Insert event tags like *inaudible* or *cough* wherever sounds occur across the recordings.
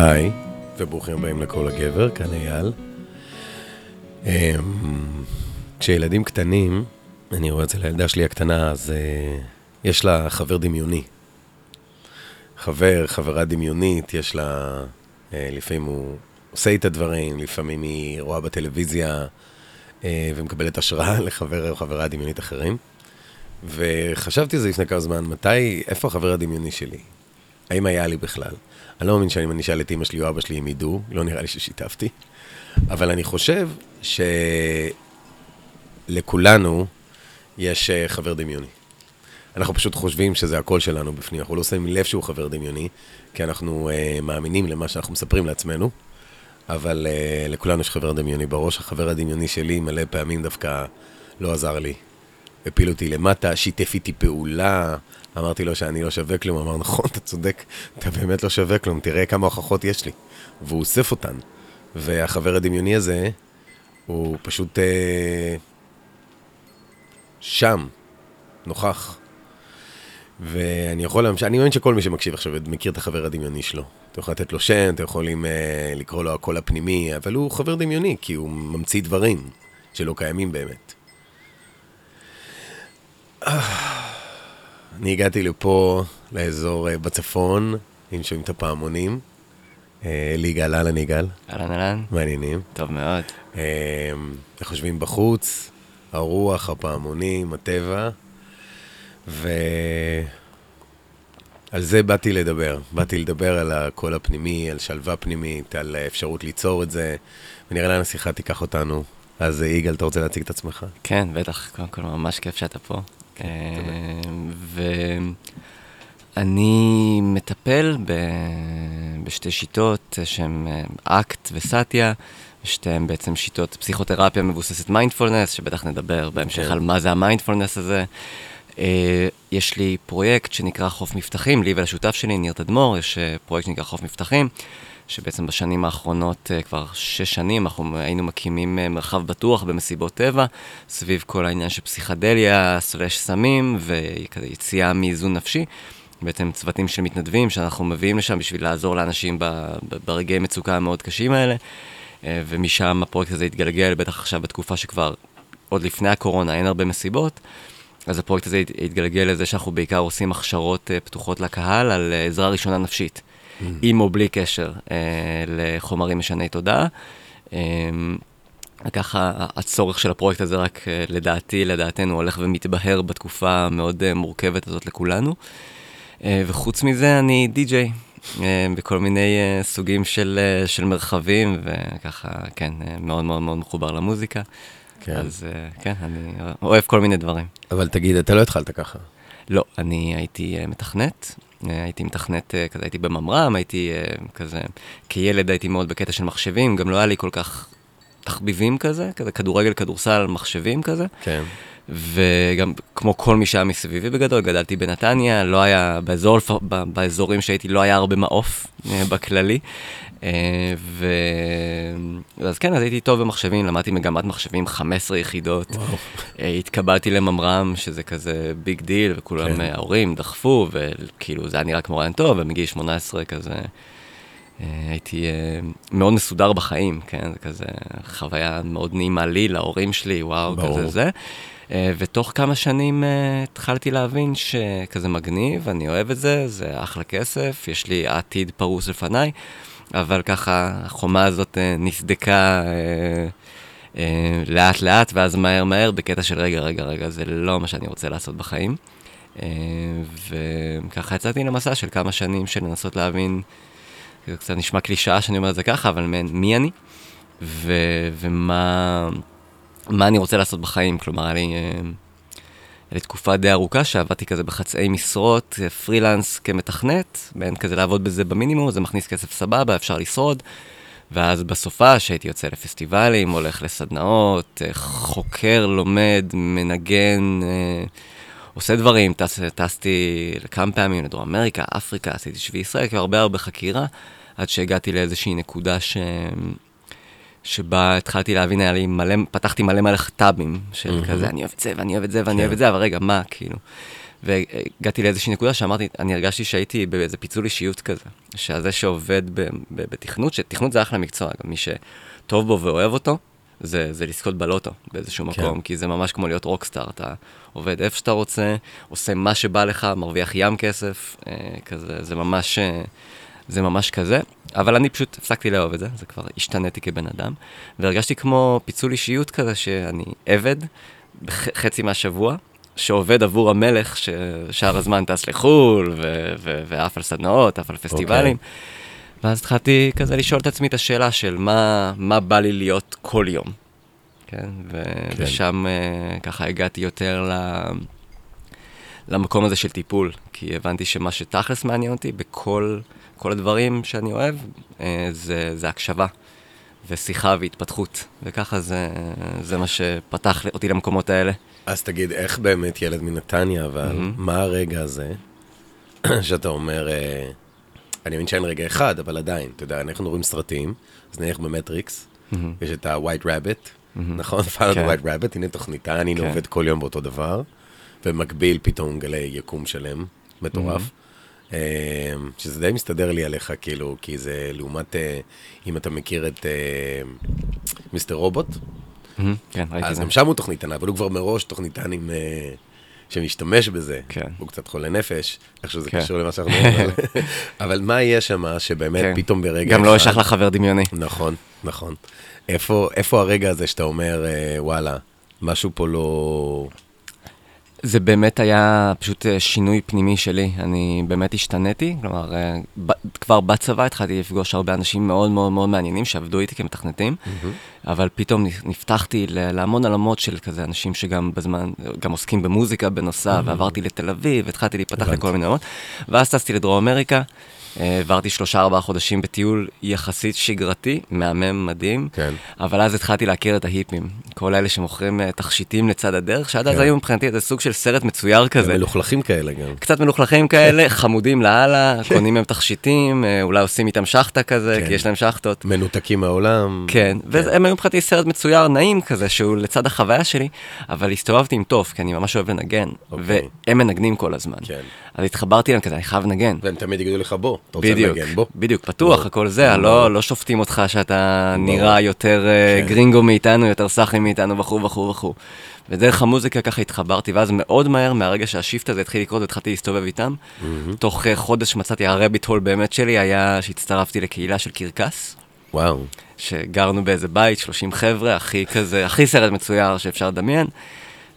היי, וברוכים הבאים לכל הגבר, כאן אייל. אמ, כשילדים קטנים, אני רואה אצל הילדה שלי הקטנה, אז uh, יש לה חבר דמיוני. חבר, חברה דמיונית, יש לה... Uh, לפעמים הוא עושה איתה דברים, לפעמים היא רואה בטלוויזיה uh, ומקבלת השראה *laughs* לחבר או חברה דמיונית אחרים. וחשבתי על זה לפני כמה זמן, מתי, איפה החבר הדמיוני שלי? האם היה לי בכלל? אני לא מאמין שאני אשאל את אמא שלי או אבא שלי אם ידעו, לא נראה לי ששיתפתי. אבל אני חושב שלכולנו יש אה, חבר דמיוני. אנחנו פשוט חושבים שזה הקול שלנו בפנים, אנחנו לא שמים לב שהוא חבר דמיוני, כי אנחנו uh, מאמינים למה שאנחנו מספרים לעצמנו, אבל uh, לכולנו יש חבר דמיוני בראש. החבר הדמיוני שלי מלא פעמים דווקא לא עזר לי. הפיל אותי למטה, שיתף איתי פעולה, אמרתי לו שאני לא שווה כלום, אמר, נכון, אתה צודק, אתה באמת לא שווה כלום, תראה כמה הוכחות יש לי. והוא אוסף אותן. והחבר הדמיוני הזה, הוא פשוט אה, שם, נוכח. ואני יכול להמשיך, אני מאמין שכל מי שמקשיב עכשיו מכיר את החבר הדמיוני שלו. אתם יכולים לתת לו שם, אתם יכולים אה, לקרוא לו הקול הפנימי, אבל הוא חבר דמיוני, כי הוא ממציא דברים שלא קיימים באמת. אני הגעתי לפה, לאזור אה, בצפון, אם שומעים את הפעמונים. אה, ליגאל, אהלן יגאל. אהלן אהלן. מעניינים. טוב מאוד. איך חושבים בחוץ, הרוח, הפעמונים, הטבע, ועל זה באתי לדבר. באתי לדבר על הקול הפנימי, על שלווה פנימית, על האפשרות ליצור את זה, ונראה לאן השיחה תיקח אותנו. אז יגאל, אתה רוצה להציג את עצמך? כן, בטח. קודם כל, ממש כיף שאתה פה. ואני מטפל ב... בשתי שיטות שהן אה, אקט וסטיה, שתיהן בעצם שיטות פסיכותרפיה מבוססת מיינדפולנס, שבטח נדבר בהמשך כן. על מה זה המיינדפולנס הזה. אה, יש לי פרויקט שנקרא חוף מבטחים, לי ולשותף שלי, ניר תדמור, יש אה, פרויקט שנקרא חוף מבטחים. שבעצם בשנים האחרונות, אה, כבר שש שנים, אנחנו היינו מקימים אה, מרחב בטוח במסיבות טבע, סביב כל העניין של פסיכדליה, סלש סמים, ויציאה מאיזון נפשי. בעצם צוותים של מתנדבים שאנחנו מביאים לשם בשביל לעזור לאנשים ברגעי מצוקה המאוד קשים האלה. אה, ומשם הפרויקט הזה התגלגל, בטח עכשיו בתקופה שכבר, עוד לפני הקורונה, אין הרבה מסיבות. אז הפרויקט הזה התגלגל לזה שאנחנו בעיקר עושים הכשרות פתוחות לקהל על עזרה ראשונה נפשית. Mm. עם או בלי קשר אה, לחומרים משני תודעה. אה, ככה הצורך של הפרויקט הזה רק אה, לדעתי, לדעתנו, הולך ומתבהר בתקופה המאוד אה, מורכבת הזאת לכולנו. אה, וחוץ מזה אני די-ג'יי. בכל מיני uh, סוגים של, uh, של מרחבים, וככה, כן, מאוד מאוד מאוד מחובר למוזיקה. כן. אז כן, אני אוהב כל מיני דברים. אבל תגיד, אתה לא התחלת ככה. לא, אני הייתי מתכנת, אה, הייתי מתכנת, אה, כזה הייתי בממר"ם, הייתי אה, כזה, כילד הייתי מאוד בקטע של מחשבים, גם לא היה לי כל כך תחביבים כזה, כזה כדורגל, כדורסל, מחשבים כזה. כן. וגם כמו כל מי שהיה מסביבי בגדול, גדלתי בנתניה, לא היה, באזור, באזורים שהייתי לא היה הרבה מעוף בכללי. אה, ו... אז כן, אז הייתי טוב במחשבים, למדתי מגמת מחשבים 15 יחידות. וואו. אה, התקבלתי לממר"ם, שזה כזה big deal, וכולם, כן. ההורים דחפו, וכאילו זה היה נראה כמו רעיון טוב, ומגיל 18 כזה... אה, הייתי מאוד מסודר בחיים, כן? זה כזה חוויה מאוד נעימה לי, להורים שלי, וואו, ברור. כזה זה. ותוך כמה שנים התחלתי להבין שכזה מגניב, אני אוהב את זה, זה אחלה כסף, יש לי עתיד פרוס לפניי. אבל ככה החומה הזאת אה, נסדקה אה, אה, לאט לאט, ואז מהר מהר, בקטע של רגע, רגע, רגע, זה לא מה שאני רוצה לעשות בחיים. וככה יצאתי למסע של כמה שנים של לנסות להבין, זה קצת נשמע קלישאה שאני אומר את זה ככה, אבל מי אני, ו, ומה אני רוצה לעשות בחיים, כלומר, לי... אה, לתקופה די ארוכה שעבדתי כזה בחצאי משרות, פרילנס כמתכנת, בין כזה לעבוד בזה במינימום, זה מכניס כסף סבבה, אפשר לשרוד. ואז בסופה, שהייתי יוצא לפסטיבלים, הולך לסדנאות, חוקר, לומד, מנגן, אה, עושה דברים, טס, טסתי לכמה פעמים לדרום אמריקה, אפריקה, עשיתי שבי ישראל, כאילו הרבה הרבה חקירה, עד שהגעתי לאיזושהי נקודה ש... שבה התחלתי להבין, היה לי מלא, פתחתי מלא מלא טאבים של mm-hmm. כזה, אני אוהב את זה, ואני אוהב את זה, ואני כן. אוהב את זה, אבל רגע, מה, כאילו? והגעתי לאיזושהי נקודה שאמרתי, אני הרגשתי שהייתי באיזה פיצול אישיות כזה, שזה שעובד ב, ב, בתכנות, שתכנות זה אחלה מקצוע, גם מי שטוב בו ואוהב אותו, זה, זה לזכות בלוטו באיזשהו כן. מקום, כי זה ממש כמו להיות רוקסטאר, אתה עובד איפה שאתה רוצה, עושה מה שבא לך, מרוויח ים כסף, אה, כזה, זה ממש, אה, זה ממש כזה. אבל אני פשוט הפסקתי לאהוב את זה, זה כבר השתניתי כבן אדם, והרגשתי כמו פיצול אישיות כזה, שאני עבד חצי מהשבוע, שעובד עבור המלך, ששאר הזמן טס לחו"ל, ועף על סדנאות, עף על פסטיבלים. Okay. אוקיי. ואז התחלתי כזה לשאול את עצמי את השאלה של מה, מה בא לי להיות כל יום. כן, ו- כן. ושם uh, ככה הגעתי יותר ל... למקום הזה של טיפול, כי הבנתי שמה שתכלס מעניין אותי בכל כל הדברים שאני אוהב, uh, זה, זה הקשבה ושיחה והתפתחות, וככה זה, זה מה שפתח אותי למקומות האלה. אז תגיד, איך באמת ילד מנתניה, אבל mm-hmm. מה הרגע הזה *clears throat* שאתה אומר, אה, אני מבין שאין רגע אחד, אבל עדיין, אתה יודע, אנחנו רואים סרטים, אז נניח במטריקס, mm-hmm. יש את ה-white rabbit, mm-hmm. נכון? *laughs* פאנל כן. white rabbit, הנה תוכניתה, אני כן. עובד כל יום באותו דבר, ובמקביל פתאום גלי יקום שלם, מטורף. Mm-hmm. שזה די מסתדר לי עליך, כאילו, כי זה לעומת, אה, אם אתה מכיר את מיסטר רובוט, כן, ראיתי. אז גם שם הוא תוכניתן, אבל הוא כבר מראש תוכניתן עם... אה, שמשתמש בזה. כן. הוא קצת חולה נפש, איכשהו זה כן. קשור למה שאנחנו אומרים. אבל *laughs* מה יהיה שם שבאמת כן. פתאום ברגע גם לא אשלח לך חבר דמיוני. נכון, נכון. איפה, איפה הרגע הזה שאתה אומר, אה, וואלה, משהו פה לא... זה באמת היה פשוט אה, שינוי פנימי שלי, אני באמת השתניתי, כלומר, אה, כבר בצבא התחלתי לפגוש הרבה אנשים מאוד מאוד מאוד מעניינים שעבדו איתי כמתכנתים, mm-hmm. אבל פתאום נפתחתי להמון עולמות של כזה אנשים שגם בזמן, גם עוסקים במוזיקה בנוסף, mm-hmm. ועברתי לתל אביב, והתחלתי להיפתח לכל מיני עולמות, ואז טסתי לדרום אמריקה. העברתי שלושה ארבעה חודשים בטיול יחסית שגרתי, מהמם, מדהים, כן. אבל אז התחלתי להכיר את ההיפים, כל אלה שמוכרים uh, תכשיטים לצד הדרך, שעד כן. אז היו מבחינתי איזה סוג של סרט מצויר כזה. מלוכלכים כאלה גם. קצת מלוכלכים כאלה, חמודים לאללה, *laughs* כן. קונים מהם תכשיטים, uh, אולי עושים איתם שחטה כזה, כן. כי יש להם שחטות. מנותקים מהעולם. כן, כן. והם היו מבחינתי סרט מצויר נעים כזה, שהוא לצד החוויה שלי, אבל הסתובבתי עם טוב, כי אני ממש אוהב לנגן, אוקיי. והם מנגנים כל הזמן. כן. אז התחברתי להם כזה, אני חייב לנגן. והם תמיד יגידו לך בוא, אתה רוצה לנגן, בוא. בדיוק, פתוח, הכל זה, לא, לא שופטים אותך שאתה נראה יותר אה, כן. גרינגו מאיתנו, יותר סאחי מאיתנו וכו' וכו' וכו'. ודרך המוזיקה ככה התחברתי, ואז מאוד מהר, מהרגע שהשיפט הזה התחיל לקרות והתחלתי להסתובב איתם, תוך אה, חודש מצאתי, הרביט הול באמת שלי היה שהצטרפתי לקהילה של קרקס. וואו. שגרנו באיזה בית, 30 חבר'ה, הכי כזה, הכי סרט מצויר שאפשר לדמיין.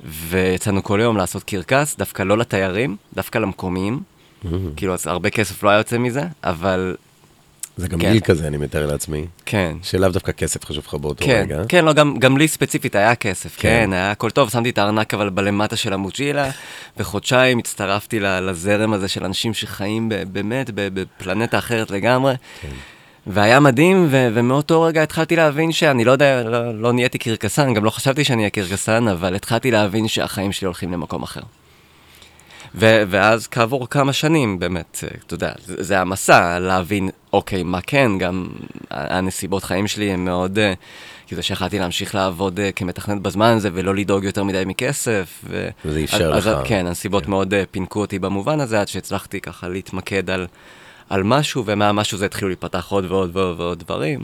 ויצאנו כל יום לעשות קרקס, דווקא לא לתיירים, דווקא למקומיים. Mm-hmm. כאילו, אז הרבה כסף לא היה יוצא מזה, אבל... זה גם כן. גיל כזה, אני מתאר לעצמי. כן. שלאו דווקא כסף חשוב לך באותו כן, רגע. כן, לא, גם, גם לי ספציפית היה כסף, כן. כן, היה הכל טוב, שמתי את הארנק אבל בלמטה של המוג'ילה, וחודשיים הצטרפתי לזרם הזה של אנשים שחיים באמת בפלנטה אחרת לגמרי. כן. והיה מדהים, ו- ומאותו רגע התחלתי להבין שאני לא יודע, לא, לא נהייתי קרקסן, גם לא חשבתי שאני אהיה קרקסן, אבל התחלתי להבין שהחיים שלי הולכים למקום אחר. ו- ואז כעבור כמה שנים, באמת, אתה יודע, זה, זה המסע, להבין, אוקיי, מה כן, גם הנסיבות חיים שלי הן מאוד... כי זה שיכלתי להמשיך לעבוד uh, כמתכנת בזמן הזה ולא לדאוג יותר מדי מכסף. ו... וזה אפשר לך. אז, כן, הנסיבות כן. מאוד uh, פינקו אותי במובן הזה, עד שהצלחתי ככה להתמקד על על משהו, ומהמשהו זה התחילו להיפתח עוד ועוד ועוד ועוד דברים.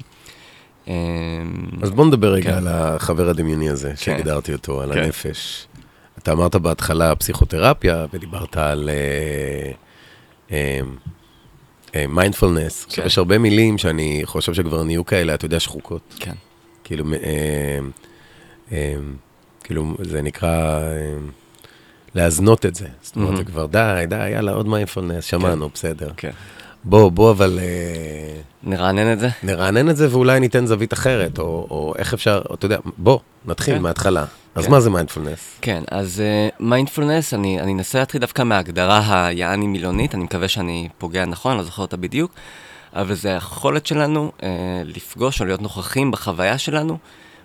אמ, אז בוא נדבר רגע כן. על החבר הדמיוני הזה, כן. שהגדרתי אותו, על כן. הנפש. אתה אמרת בהתחלה פסיכותרפיה, ודיברת על מיינדפולנס. Uh, uh, כן. יש הרבה מילים שאני חושב שכבר נהיו כאלה, אתה יודע, שחוקות. כן. כאילו, uh, כאילו, זה נקרא... Uh, להזנות את זה. זאת אומרת, mm-hmm. זה כבר די, די, יאללה, עוד מיינדפולנס, שמענו, כן. בסדר. כן. בוא, בוא אבל... אה, נרענן את זה? נרענן את זה ואולי ניתן זווית אחרת, או, או איך אפשר, אתה יודע, בוא, נתחיל כן. מההתחלה. אז כן. מה זה מיינדפולנס? כן, אז מיינדפולנס, uh, אני, אני אנסה להתחיל דווקא מההגדרה היעני מילונית, אני מקווה שאני פוגע נכון, אני לא זוכר אותה בדיוק, אבל זה היכולת שלנו uh, לפגוש או להיות נוכחים בחוויה שלנו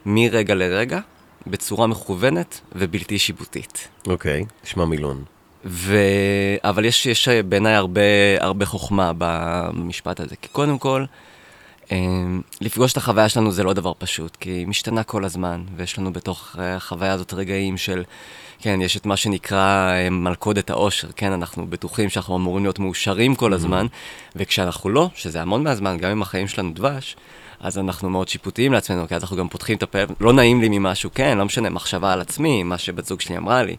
מרגע לרגע, בצורה מכוונת ובלתי שיפוטית. אוקיי, נשמע מילון. ו... אבל יש, יש בעיניי הרבה, הרבה חוכמה במשפט הזה. כי קודם כל, אמ, לפגוש את החוויה שלנו זה לא דבר פשוט, כי היא משתנה כל הזמן, ויש לנו בתוך אה, החוויה הזאת רגעים של, כן, יש את מה שנקרא אה, מלכודת העושר, כן, אנחנו בטוחים שאנחנו אמורים להיות מאושרים כל הזמן, וכשאנחנו לא, שזה המון מהזמן, גם אם החיים שלנו דבש, אז אנחנו מאוד שיפוטיים לעצמנו, כי אז אנחנו גם פותחים את הפה, לא נעים לי ממשהו, כן, לא משנה, מחשבה על עצמי, מה שבת זוג שלי אמרה לי.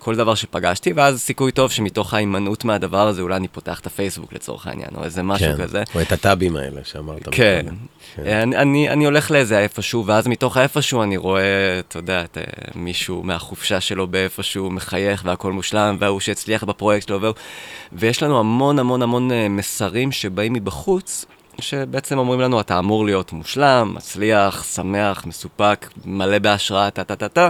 כל דבר שפגשתי, ואז סיכוי טוב שמתוך ההימנעות מהדבר הזה, אולי אני פותח את הפייסבוק לצורך העניין, או איזה משהו כן, כזה. או את הטאבים האלה שאמרת. כן. מקודם. אני, אני, אני הולך לאיזה איפשהו, ואז מתוך האיפשהו אני רואה, אתה יודע, את, אה, מישהו מהחופשה שלו באיפשהו מחייך והכל מושלם, וההוא שהצליח בפרויקט שלו, והוא... ויש לנו המון המון המון אה, מסרים שבאים מבחוץ, שבעצם אומרים לנו, אתה אמור להיות מושלם, מצליח, שמח, מסופק, מלא בהשראה, טה-טה-טה-טה,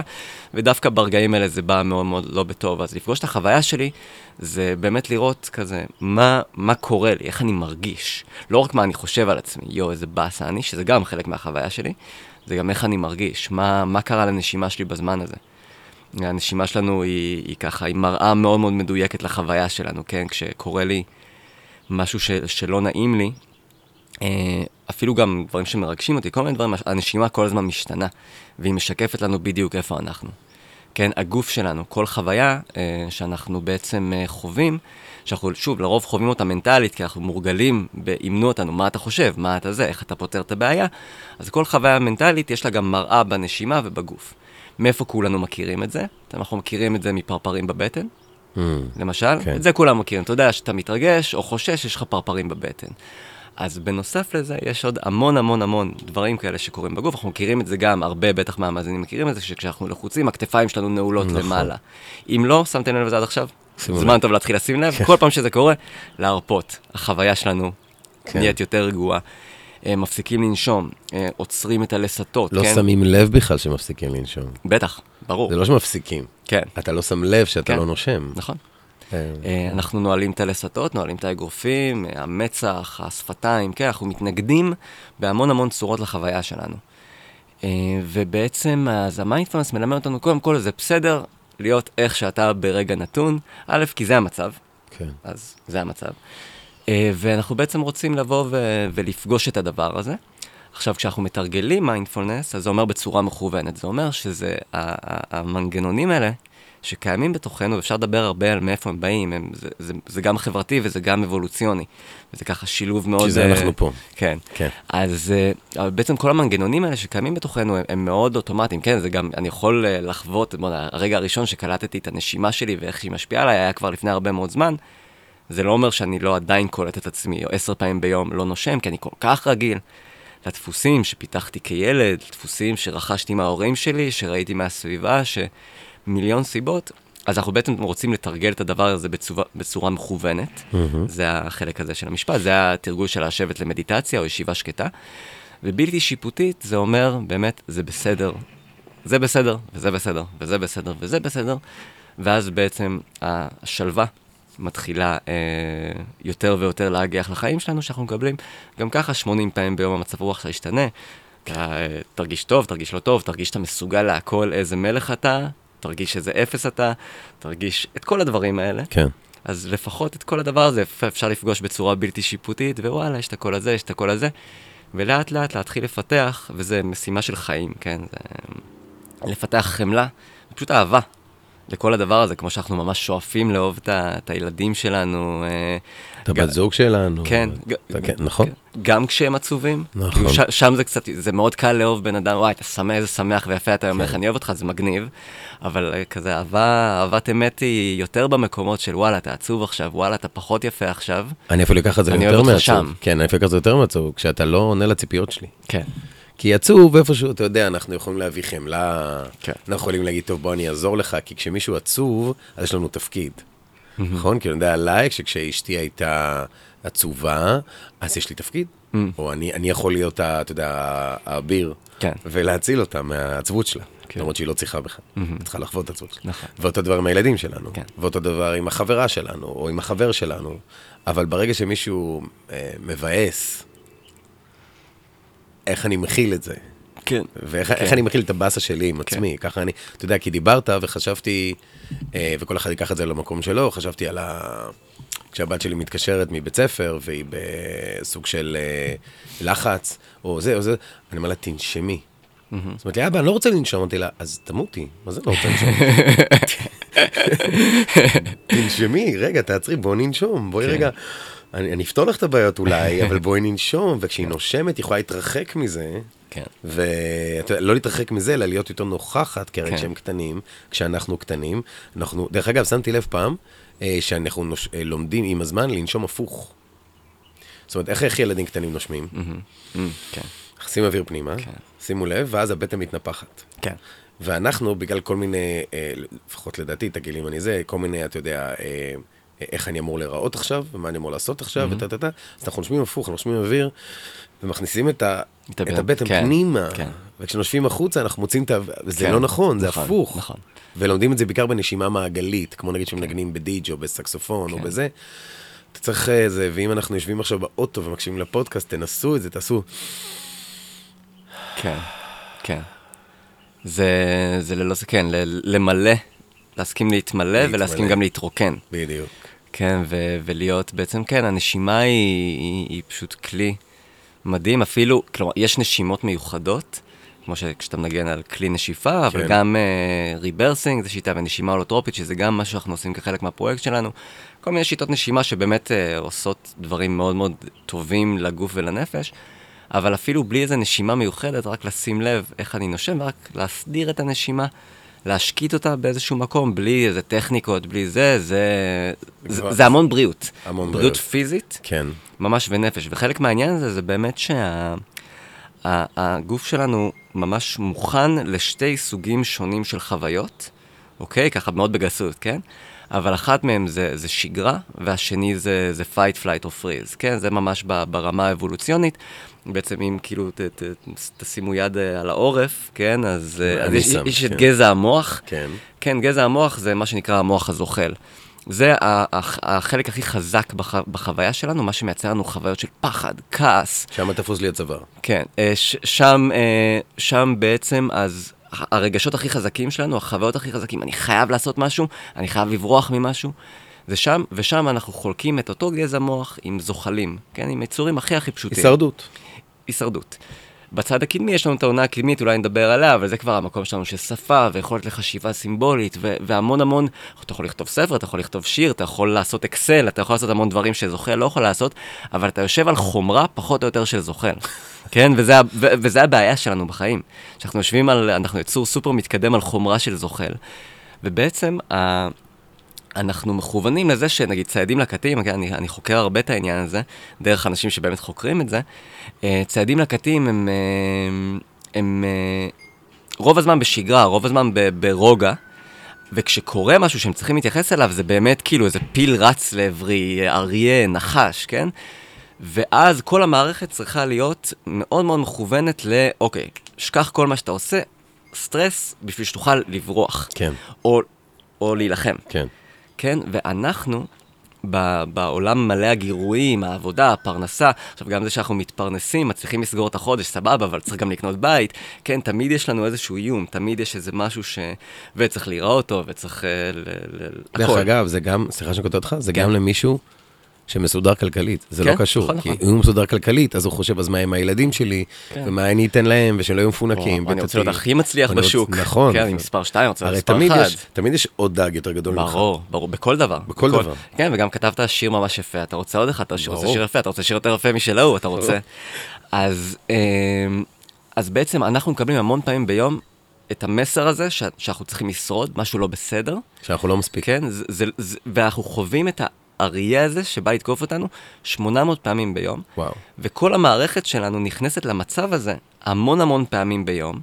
ודווקא ברגעים האלה זה בא מאוד מאוד לא בטוב. אז לפגוש את החוויה שלי, זה באמת לראות כזה, מה, מה קורה לי, איך אני מרגיש. לא רק מה אני חושב על עצמי, יואו, איזה באסה אני, שזה גם חלק מהחוויה שלי, זה גם איך אני מרגיש, מה, מה קרה לנשימה שלי בזמן הזה. הנשימה שלנו היא, היא ככה, היא מראה מאוד מאוד מדויקת לחוויה שלנו, כן? כשקורה לי משהו ש, שלא נעים לי, אפילו גם דברים שמרגשים אותי, כל מיני דברים, הנשימה כל הזמן משתנה, והיא משקפת לנו בדיוק איפה אנחנו. כן, הגוף שלנו, כל חוויה אה, שאנחנו בעצם אה, חווים, שאנחנו שוב, לרוב חווים אותה מנטלית, כי אנחנו מורגלים, אימנו אותנו, מה אתה חושב, מה אתה זה, איך אתה פותר את הבעיה, אז כל חוויה מנטלית יש לה גם מראה בנשימה ובגוף. מאיפה כולנו מכירים את זה? אנחנו מכירים את זה מפרפרים בבטן, Mm, למשל, כן. את זה כולם מכירים. אתה יודע שאתה מתרגש או חושש, יש לך פרפרים בבטן. אז בנוסף לזה, יש עוד המון המון המון דברים כאלה שקורים בגוף. אנחנו מכירים את זה גם, הרבה בטח מהמאזינים מכירים את זה, שכשאנחנו לחוצים, הכתפיים שלנו נעולות נכון. למעלה. אם לא, שמתם לב לזה עד עכשיו? זמן. טוב להתחיל לשים לב, כל פעם שזה קורה, להרפות. החוויה שלנו כן. נהיית יותר רגועה. אה, מפסיקים לנשום, אה, עוצרים את הלסתות, לא כן? שמים לב בכלל שמפסיקים לנשום. בטח, ברור. זה לא שמפסיקים. כן, אתה לא שם לב שאתה כן. לא נושם. נכון. אה, אנחנו נועלים את הלסתות, נועלים את האגרופים, אה, המצח, השפתיים, כן, אנחנו מתנגדים בהמון המון צורות לחוויה שלנו. אה, ובעצם, אז המיינדפלנס מלמד אותנו, קודם כל, זה בסדר להיות איך שאתה ברגע נתון, א', כי זה המצב, כן. אז זה המצב. ואנחנו בעצם רוצים לבוא ו- ולפגוש את הדבר הזה. עכשיו, כשאנחנו מתרגלים מיינדפולנס, אז זה אומר בצורה מכוונת. זה אומר שזה, המנגנונים האלה שקיימים בתוכנו, ואפשר לדבר הרבה על מאיפה הם באים, הם, זה, זה, זה גם חברתי וזה גם אבולוציוני. וזה ככה שילוב מאוד... כי זה אה, אנחנו פה. כן. כן. אז אבל בעצם כל המנגנונים האלה שקיימים בתוכנו הם, הם מאוד אוטומטיים, כן, זה גם, אני יכול אה, לחוות, בוא, הרגע הראשון שקלטתי את הנשימה שלי ואיך שהיא משפיעה עליי היה כבר לפני הרבה מאוד זמן. זה לא אומר שאני לא עדיין קולט את עצמי, או עשר פעמים ביום לא נושם, כי אני כל כך רגיל לדפוסים שפיתחתי כילד, דפוסים שרכשתי מההורים שלי, שראיתי מהסביבה, שמיליון סיבות. אז אנחנו בעצם רוצים לתרגל את הדבר הזה בצורה, בצורה מכוונת. זה החלק הזה של המשפט, זה התרגול של לשבת למדיטציה או ישיבה שקטה. ובלתי שיפוטית זה אומר, באמת, זה בסדר. זה בסדר, וזה בסדר, וזה בסדר, וזה בסדר. ואז בעצם השלווה מתחילה אה, יותר ויותר להגיח לחיים שלנו, שאנחנו מקבלים גם ככה 80 פעמים ביום המצב רוח שלך ישתנה. אתה אה, תרגיש טוב, תרגיש לא טוב, תרגיש שאתה מסוגל להכל איזה מלך אתה, תרגיש איזה אפס אתה, תרגיש את כל הדברים האלה. כן. אז לפחות את כל הדבר הזה אפ- אפשר לפגוש בצורה בלתי שיפוטית, ווואלה, יש את הקול הזה, יש את הקול הזה, ולאט לאט להתחיל לפתח, וזה משימה של חיים, כן? זה לפתח חמלה, ופשוט אהבה לכל הדבר הזה, כמו שאנחנו ממש שואפים לאהוב את, הילדים שלנו. אה, את הבת זוג שלנו. כן, כן, נכון. גם כשהם עצובים. נכון. כאילו שם זה קצת, זה מאוד קל לאהוב בן אדם, וואי, אתה שמח, איזה שמח ויפה אתה אומר, כן. איך אני אוהב אותך, זה מגניב. אבל אה, כזה אהבה, אהבת אמת היא יותר במקומות של וואלה, אתה עצוב עכשיו, וואלה, אתה פחות יפה עכשיו. אני אפילו אקח את זה אני יותר אוהב אותך מעצוב. שם. כן, אני אפילו אקח את זה יותר מעצוב, כשאתה לא עונה לציפיות שלי. כן. כי עצוב איפשהו, אתה יודע, אנחנו יכולים להביא חמלה, כן. אנחנו יכולים להגיד, טוב, בוא אני אעזור לך, כי כשמישהו עצוב, אז יש לנו תפקיד. נכון? כי אני יודע עליי, כשאשתי הייתה עצובה, אז יש לי תפקיד. או אני, אני יכול להיות, ה- אתה יודע, האביר, כן. ולהציל אותה מהעצבות שלה. כן. למרות שהיא לא צריכה בכלל, היא צריכה לחוות את שלה. נכון. ואותו דבר עם הילדים שלנו, כן. ואותו דבר עם החברה שלנו, או עם החבר שלנו. אבל ברגע שמישהו אה, מבאס, איך אני מכיל את זה? כן. כן. ואיך כן. אני מכיל את הבאסה שלי עם עצמי, ככה אני, אתה יודע, כי דיברת וחשבתי, אה, וכל אחד ייקח את זה למקום שלו, חשבתי על ה... כשהבת שלי מתקשרת מבית ספר, והיא בסוג של אה, לחץ, או זה או זה, אני אומר לה, תנשמי. זאת אומרת לי, אבא, אני לא רוצה לנשום, אמרתי לה, אז תמותי, מה זה לא רוצה לנשום? *laughs* תנשמי, רגע, תעצרי, בואי ננשום, בואי כן. רגע, אני אני אפתור לך את הבעיות אולי, *laughs* אבל בואי ננשום, וכשהיא נושמת, היא יכולה להתרחק מזה. כן. ולא להתרחק מזה, אלא להיות יותר נוכחת, כי הרי כן. כשהם קטנים, כשאנחנו קטנים, אנחנו, דרך אגב, שמתי לב פעם, אה, שאנחנו נוש, אה, לומדים עם הזמן לנשום הפוך. זאת אומרת, איך, איך ילדים קטנים נושמים? כן. מכניסים אוויר פנימה, כן. שימו לב, ואז הבטן מתנפחת. כן. ואנחנו, בגלל כל מיני, אה, לפחות לדעתי, תגיד לי אם אני זה, כל מיני, אתה יודע, אה, איך אני אמור להיראות עכשיו, ומה אני אמור לעשות עכשיו, Mm-hmm. וטה טה טה, אז אנחנו נושמים הפוך, אנחנו נושמים אוויר, ומכניסים את, ה, את את הבטן, כן, פנימה, כן. וכשנושבים החוצה אנחנו מוצאים את ה... וזה כן, לא נכון, זה נכון, הפוך. נכון. ולומדים את זה בעיקר בנשימה מעגלית, כמו נגיד שמנגנים בדיג' או בסקסופון או כן. בזה. אתה צריך אה, זה, ואם אנחנו יושבים עכשיו באוטו ומקשיבים לפודקאסט, תנסו את זה, תעשו... כן, כן. זה, זה ללא ספק, כן, ל- למלא, להסכים להתמלא להתמלא. ולהסכים גם להתרוקן. בדיוק. כן, ו- ולהיות בעצם, כן, הנשימה היא, היא, היא פשוט כלי מדהים, אפילו, כלומר, יש נשימות מיוחדות, כמו שכשאתה מנגן על כלי נשיפה, אבל כן. גם rebirthing, uh, זה שיטה ונשימה הולוטרופית, שזה גם מה שאנחנו עושים כחלק מהפרויקט שלנו. כל מיני שיטות נשימה שבאמת uh, עושות דברים מאוד מאוד טובים לגוף ולנפש, אבל אפילו בלי איזה נשימה מיוחדת, רק לשים לב איך אני נושם, ורק להסדיר את הנשימה. להשקיט אותה באיזשהו מקום, בלי איזה טכניקות, בלי זה, זה, זה, זה המון בריאות. המון בריאות בריאות. פיזית, כן. ממש ונפש. וחלק מהעניין הזה זה באמת שהגוף שלנו ממש מוכן לשתי סוגים שונים של חוויות, אוקיי? ככה מאוד בגסות, כן? אבל אחת מהן זה, זה שגרה, והשני זה, זה fight, flight or freeze, כן? זה ממש ברמה האבולוציונית. בעצם אם כאילו ת, ת, תשימו יד אה, על העורף, כן? אז, אה, אז יש, שם, יש את כן. גזע המוח. כן. כן, גזע המוח זה מה שנקרא המוח הזוחל. זה החלק הכי חזק בח, בחוויה שלנו, מה שמייצר לנו חוויות של פחד, כעס. שם תפוס לי הצוואר. כן, אה, ש, שם, שם בעצם אז הרגשות הכי חזקים שלנו, החוויות הכי חזקים, אני חייב לעשות משהו, אני חייב לברוח ממשהו. זה שם, ושם אנחנו חולקים את אותו גזע מוח עם זוחלים, כן, עם יצורים הכי הכי פשוטים. הישרדות. הישרדות. בצד הקדמי יש לנו את העונה הקדמית, אולי נדבר עליה, אבל זה כבר המקום שלנו של שפה ויכולת לחשיבה סימבולית ו- והמון המון, אתה יכול לכתוב ספר, אתה יכול לכתוב שיר, אתה יכול לעשות אקסל, אתה יכול לעשות המון דברים שזוחל לא יכול לעשות, אבל אתה יושב על חומרה פחות או יותר של זוחל. כן, וזה, ו- וזה הבעיה שלנו בחיים. שאנחנו יושבים על, אנחנו יצור סופר מתקדם על חומרה של זוחל. ובעצם, ה- אנחנו מכוונים לזה שנגיד ציידים לקטים, אוקיי, אני, אני חוקר הרבה את העניין הזה, דרך אנשים שבאמת חוקרים את זה, אה, ציידים לקטים הם, אה, הם אה, רוב הזמן בשגרה, רוב הזמן ב- ברוגע, וכשקורה משהו שהם צריכים להתייחס אליו, זה באמת כאילו איזה פיל רץ לעברי, אריה, נחש, כן? ואז כל המערכת צריכה להיות מאוד מאוד מכוונת ל, אוקיי, שכח כל מה שאתה עושה, סטרס בשביל שתוכל לברוח. כן. או, או להילחם. כן. כן? ואנחנו, ב- בעולם מלא הגירויים, העבודה, הפרנסה, עכשיו גם זה שאנחנו מתפרנסים, מצליחים לסגור את החודש, סבבה, אבל צריך גם לקנות בית, כן? תמיד יש לנו איזשהו איום, תמיד יש איזה משהו ש... וצריך להיראות טוב, וצריך... אה, ל... ל... דרך. אגב, זה גם, סליחה שאני קוטע אותך, זה כן. גם למישהו שמסודר כלכלית, זה לא כן, קשור. נכון, כי נכון. אם הוא מסודר כלכלית, אז הוא חושב, אז מה עם הילדים שלי, כן. ומה אני אתן להם, ושלא יהיו מפונקים. אני רוצה. להיות הכי מצליח בשוק. נכון. כן, אני מספר 2, אני רוצה להיות הרי מספר תמיד 1. יש, תמיד יש עוד דג יותר גדול ממך. ברור, ברור, בכל דבר. בכל דבר. כן, וגם כתבת שיר ממש יפה, אתה רוצה עוד אחד, אתה רוצה. שיר יפה, אתה רוצה שיר יותר יפה משל ההוא, אתה רוצה. אז, אמ, אז בעצם אנחנו מקבלים המון פעמים ביום את המסר הזה ש- שאנחנו צריכים לשרוד, משהו לא בסדר, שאנחנו לא מספיק. כן? זה, זה, זה, ואנחנו חווים את האריה הזה שבא לתקוף אותנו 800 פעמים ביום, וואו. וכל המערכת שלנו נכנסת למצב הזה המון המון פעמים ביום,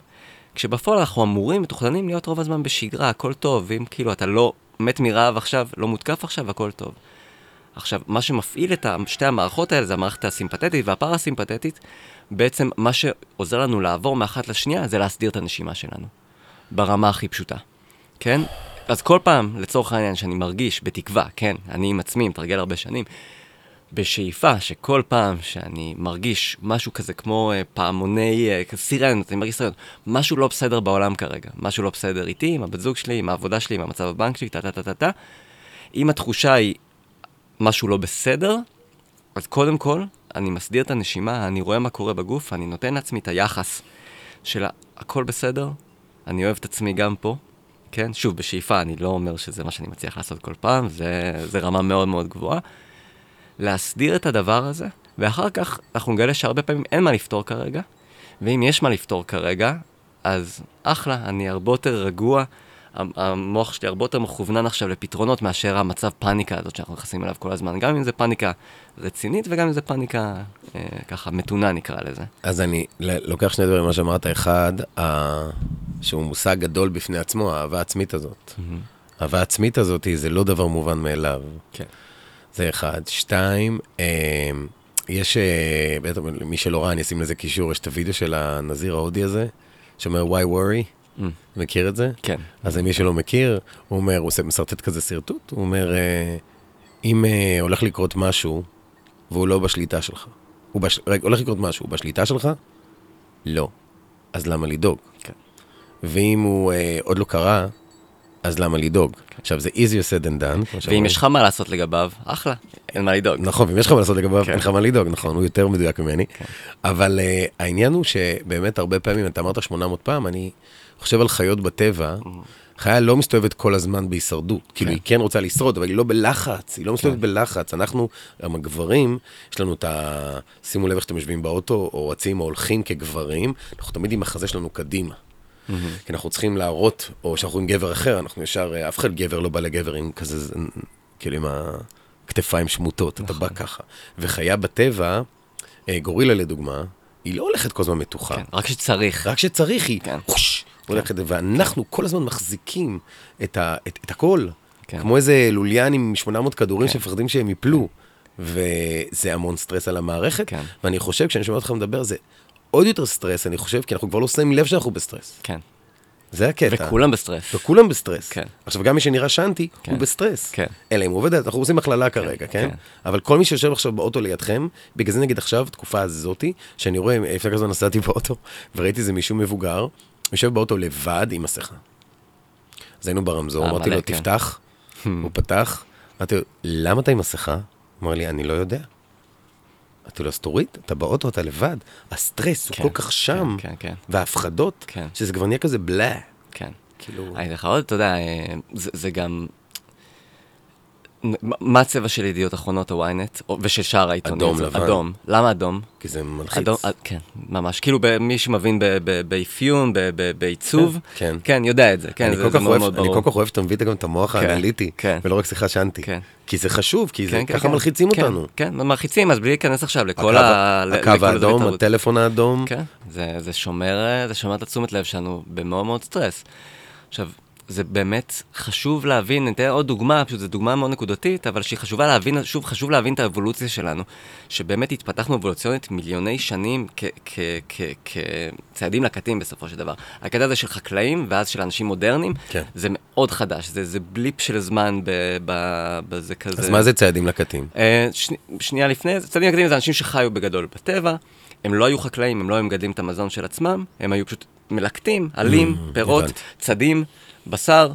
כשבפועל אנחנו אמורים, מתוכננים להיות רוב הזמן בשגרה, הכל טוב, ואם כאילו אתה לא מת מרעב עכשיו, לא מותקף עכשיו, הכל טוב. עכשיו, מה שמפעיל את שתי המערכות האלה זה המערכת הסימפתטית והפרסימפתטית. בעצם מה שעוזר לנו לעבור מאחת לשנייה זה להסדיר את הנשימה שלנו. ברמה הכי פשוטה. כן? אז כל פעם, לצורך העניין, שאני מרגיש, בתקווה, כן, אני עם עצמי, מתרגל הרבה שנים, בשאיפה שכל פעם שאני מרגיש משהו כזה כמו אה, פעמוני אה, סירנות, אני מרגיש סירנות, משהו לא בסדר בעולם כרגע, משהו לא בסדר איתי, עם הבת זוג שלי, עם העבודה שלי, עם המצב הבנק שלי, טה טה טה טה טה. אם התחושה היא משהו לא בסדר, אז קודם כל, אני מסדיר את הנשימה, אני רואה מה קורה בגוף, אני נותן לעצמי את היחס של הכל בסדר, אני אוהב את עצמי גם פה, כן? שוב, בשאיפה, אני לא אומר שזה מה שאני מצליח לעשות כל פעם, זה, זה רמה מאוד מאוד גבוהה. להסדיר את הדבר הזה, ואחר כך אנחנו נגלה שהרבה פעמים אין מה לפתור כרגע, ואם יש מה לפתור כרגע, אז אחלה, אני הרבה יותר רגוע, המוח שלי הרבה יותר מכוונן עכשיו לפתרונות מאשר המצב פאניקה הזאת שאנחנו נכנסים אליו כל הזמן, גם אם זה פאניקה רצינית וגם אם זה פאניקה אה, ככה מתונה נקרא לזה. אז אני לוקח שני דברים, מה שאמרת, אחד, ה... שהוא מושג גדול בפני עצמו, האהבה העצמית הזאת. Mm-hmm. האהבה העצמית הזאת זה לא דבר מובן מאליו. כן. זה אחד. שתיים, אה, יש, אה, בטח, מי שלא ראה, אני אשים לזה קישור, יש את הוידאו של הנזיר ההודי הזה, שאומר, why worry? Mm. מכיר את זה? כן. אז מי שלא מכיר, הוא אומר, הוא מסרטט כזה שרטוט, הוא אומר, אה, אם הולך לקרות משהו, והוא לא בשליטה שלך, הוא בש... רגע, הולך לקרות משהו, הוא בשליטה שלך? לא. אז למה לדאוג? כן. ואם הוא אה, עוד לא קרה, אז למה לדאוג? עכשיו, זה easier said than done. ואם יש לך מה לעשות לגביו, אחלה, אין מה לדאוג. נכון, ואם יש לך מה לעשות לגביו, כן. אין לך מה לדאוג, נכון, הוא יותר מדויק ממני. כן. אבל uh, העניין הוא שבאמת הרבה פעמים, אתה אמרת 800 פעם, אני חושב על חיות בטבע. Mm-hmm. חיה לא מסתובבת כל הזמן בהישרדות. כן. כאילו, היא כן רוצה לשרוד, אבל היא לא בלחץ, היא לא מסתובבת כן. בלחץ. אנחנו, גם הגברים, יש לנו את ה... שימו לב איך אתם יושבים באוטו, או רצים או הולכים כגברים, אנחנו תמיד עם החזה שלנו קדימה. Mm-hmm. כי אנחנו צריכים להראות, או שאנחנו עם גבר אחר, אנחנו ישר, אה, אף אחד גבר לא בא לגבר עם כזה, כאילו עם הכתפיים שמוטות, נכון. אתה בא. ככה. וחיה בטבע, אה, גורילה לדוגמה, היא לא הולכת כל הזמן מתוחה. כן, רק כשצריך. רק כשצריך היא, כן. חוש, כן. הולכת, ואנחנו כל הזמן מחזיקים את, ה, את, את הכל. כן. כמו איזה לוליין עם 800 כדורים כן. שמפחדים שהם יפלו. וזה המון סטרס על המערכת, כן. ואני חושב, כשאני שומע אותך מדבר, זה עוד יותר סטרס, אני חושב, כי אנחנו כבר לא שמים לב שאנחנו בסטרס. כן. זה הקטע. וכולם בסטרס. וכולם בסטרס. כן. עכשיו, גם מי שנראה שאנטי, כן. הוא בסטרס. כן. אלא אם הוא עובד, אנחנו עושים הכללה כן. כרגע, כן? כן? אבל כל מי שיושב עכשיו באוטו לידכם, בגלל זה נגיד עכשיו, תקופה הזאתי, שאני רואה, לפני כזה נסעתי באוטו, וראיתי איזה מישהו מבוגר, יושב באוטו לבד עם מסכה. אז היינו ברמזור, אה, אמרתי לו, כן. תפתח, *laughs* הוא פתח, אמרתי לו, למה אתה עם מסכה? הוא אמר לי, אני לא יודע. אמרתי לו, אז תוריד, אתה באוטו, אתה לבד. הסטרס כן, הוא כל כך שם, כן, כן, כן. וההפחדות, כן. שזה כבר נהיה כזה בלה. כן. כאילו... אני אגיד לך עוד, אתה יודע, אה, זה, זה גם... מה הצבע של ידיעות אחרונות או ynet, ושל שאר העיתונים? אדום, לבן. אדום. למה אדום? כי זה מלחיץ. אדום, אה, כן, ממש. כאילו מי שמבין באפיון, בעיצוב, כן. כן, יודע את זה. כן, זה, זה מאוד מאוד ברור. אני כל כך אוהב שאתה מביא גם את המוח כן, האנליטי, כן. ולא רק שיחה שאנטי. כן. כי זה חשוב, כי זה ככה מלחיצים אותנו. כן, מלחיצים, אז בלי להיכנס עכשיו לכל ה... הקו האדום, הטלפון האדום. כן, זה שומר את התשומת לב שלנו במאוד מאוד סטרס. עכשיו, זה באמת חשוב להבין, אני אתן עוד דוגמה, פשוט זו דוגמה מאוד נקודתית, אבל שהיא חשובה להבין, שוב, חשוב להבין את האבולוציה שלנו, שבאמת התפתחנו אבולוציונית מיליוני שנים כצעדים לקטים בסופו של דבר. הקטע הזה של חקלאים ואז של אנשים מודרניים, כן. זה מאוד חדש, זה, זה בליפ של זמן בזה כזה. אז מה זה צעדים לקטים? אה, שני, שנייה לפני, צעדים לקטים זה אנשים שחיו בגדול בטבע. הם לא היו חקלאים, הם לא היו מגדלים את המזון של עצמם, הם היו פשוט מלקטים, עלים, mm, פירות, צדים, בשר,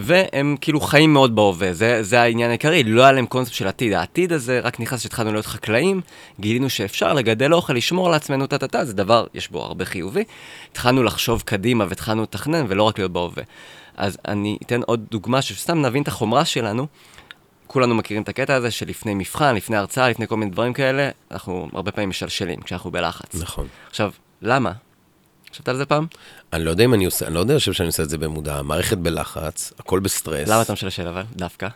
והם כאילו חיים מאוד בהווה, זה, זה העניין העיקרי, לא היה להם קונספט של עתיד. העתיד הזה, רק נכנס כשהתחלנו להיות חקלאים, גילינו שאפשר לגדל אוכל, לשמור על עצמנו טה-טה-טה, זה דבר, יש בו הרבה חיובי. התחלנו לחשוב קדימה והתחלנו לתכנן ולא רק להיות בהווה. אז אני אתן עוד דוגמה שסתם נבין את החומרה שלנו. כולנו מכירים את הקטע הזה שלפני מבחן, לפני הרצאה, לפני כל מיני דברים כאלה, אנחנו הרבה פעמים משלשלים כשאנחנו בלחץ. נכון. עכשיו, למה? חשבת על זה פעם? אני לא יודע אם אני עושה, אני לא יודע, אני חושב שאני עושה את זה במודע. מערכת בלחץ, הכל בסטרס. למה אתה משלשל אבל, דווקא?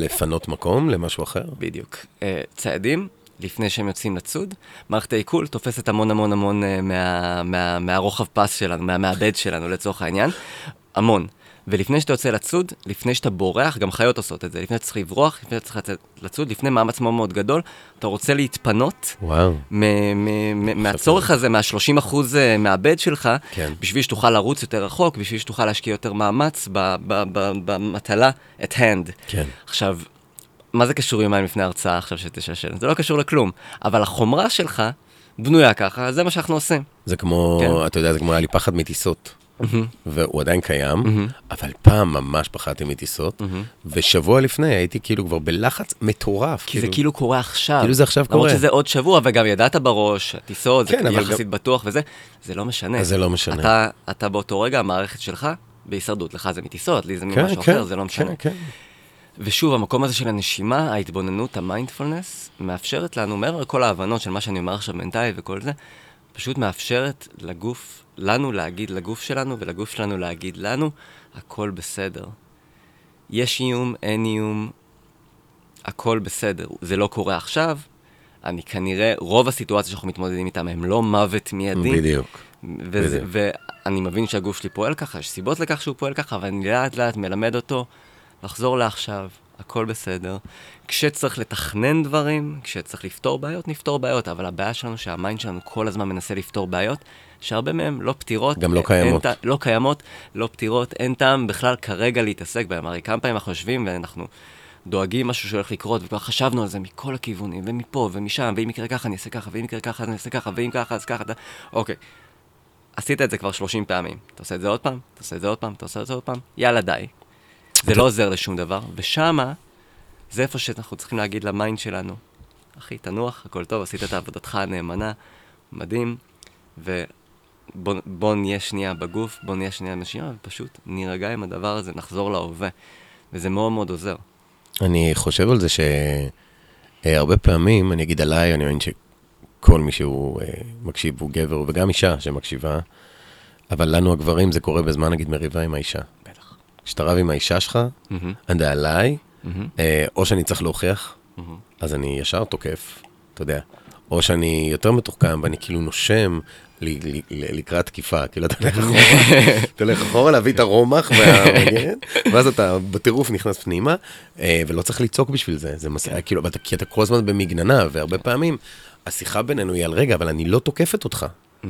לפנות מקום למשהו אחר. בדיוק. אה, צעדים, לפני שהם יוצאים לצוד, מערכת העיכול תופסת המון המון המון אה, מה, מה, מהרוחב פס שלנו, מהמעבד שלנו לצורך העניין. המון. ולפני שאתה יוצא לצוד, לפני שאתה בורח, גם חיות עושות את זה, לפני שאתה צריך לברוח, לפני שאתה צריך לצוד, לפני מאמץ מאוד מאוד גדול, אתה רוצה להתפנות מהצורך הזה, מה-30 אחוז אה, מהבד שלך, כן. בשביל שתוכל לרוץ יותר רחוק, בשביל שתוכל להשקיע יותר מאמץ במטלה at hand. כן. עכשיו, מה זה קשור יומיים לפני ההרצאה עכשיו שתשלשל? זה לא קשור לכלום. אבל החומרה שלך בנויה ככה, זה מה שאנחנו עושים. זה כמו, כן. אתה יודע, זה כמו היה לי פחד מטיסות. והוא עדיין קיים, אבל פעם ממש פחדתי מטיסות, ושבוע לפני הייתי כאילו כבר בלחץ מטורף. כי זה כאילו קורה עכשיו. כאילו זה עכשיו למרות קורה. שזה עוד שבוע, וגם ידעת בראש, הטיסות, כן, זה אבל יחסית בטוח וזה, זה לא משנה. זה לא משנה. אתה, באותו רגע, המערכת שלך בהישרדות. לך זה מטיסות, לי זה כן, ממשהו כן, אחר, זה לא משנה. כן, כן. ושוב, המקום הזה של הנשימה, ההתבוננות, המיינדפולנס, מאפשרת לנו, מעבר לכל ההבנות של מה שאני אומר עכשיו מנטלי וכל זה, פשוט מאפשרת לגוף, לנו להגיד לגוף שלנו, ולגוף שלנו להגיד לנו, הכל בסדר. יש איום, אין איום, הכל בסדר. זה לא קורה עכשיו, אני כנראה, רוב הסיטואציות שאנחנו מתמודדים איתן הם לא מוות מיידי. בדיוק. וזה, בדיוק. ואני מבין שהגוף שלי פועל ככה, יש סיבות לכך שהוא פועל ככה, ואני לאט לאט מלמד אותו לחזור לעכשיו, הכל בסדר. כשצריך לתכנן דברים, כשצריך לפתור בעיות, נפתור בעיות, אבל הבעיה שלנו שהמיינד שלנו כל הזמן מנסה לפתור בעיות, שהרבה מהן לא פתירות. גם לא אין קיימות. טע- לא קיימות, לא פתירות, אין טעם בכלל כרגע להתעסק בהן. הרי כמה פעמים אנחנו יושבים ואנחנו דואגים משהו שהולך לקרות, וכבר חשבנו על זה מכל הכיוונים, ומפה ומשם, ואם יקרה ככה אני אעשה ככה, ואם יקרה ככה אני אעשה ככה, ואם ככה אז ככה, אתה- אוקיי. עשית את זה כבר 30 פעמים. אתה עושה את זה עוד פעם, אתה עושה את זה עוד פעם, אתה עושה את זה עוד פעם, יאללה די. זה לא עוזר לשום דבר, ושמה, זה איפה שאנחנו צריכים להגיד ל mind שלנו, אחי, תנוח, הכל טוב, עשית את עבודתך הנאמנה, מדהים, ובוא בוא נהיה שנייה בגוף, בוא נהיה שנייה בנשימה, ופשוט נירגע עם הדבר הזה, נחזור להווה. וזה מאוד מאוד עוזר. אני חושב על זה שהרבה פעמים, אני אגיד עליי, אני מאמין שכל מי שהוא אה, מקשיב הוא גבר, וגם אישה שמקשיבה, אבל לנו הגברים זה קורה בזמן, נגיד, מריבה עם האישה. בטח. כשאתה רב עם האישה שלך, מהמם, זה עליי, אה, או שאני צריך להוכיח, מהמם. אז אני ישר תוקף, אתה יודע. או שאני יותר מתוחכם ואני כאילו נושם לקראת תקיפה, כאילו אתה הולך אחורה, אתה הולך אחורה להביא את הרומח והמגן, ואז אתה בטירוף נכנס פנימה, אה, ולא צריך לצעוק בשביל זה, זה מס... כאילו, כי אתה כל הזמן במגננה, והרבה פעמים השיחה בינינו היא על רגע, אבל אני לא תוקפת אותך.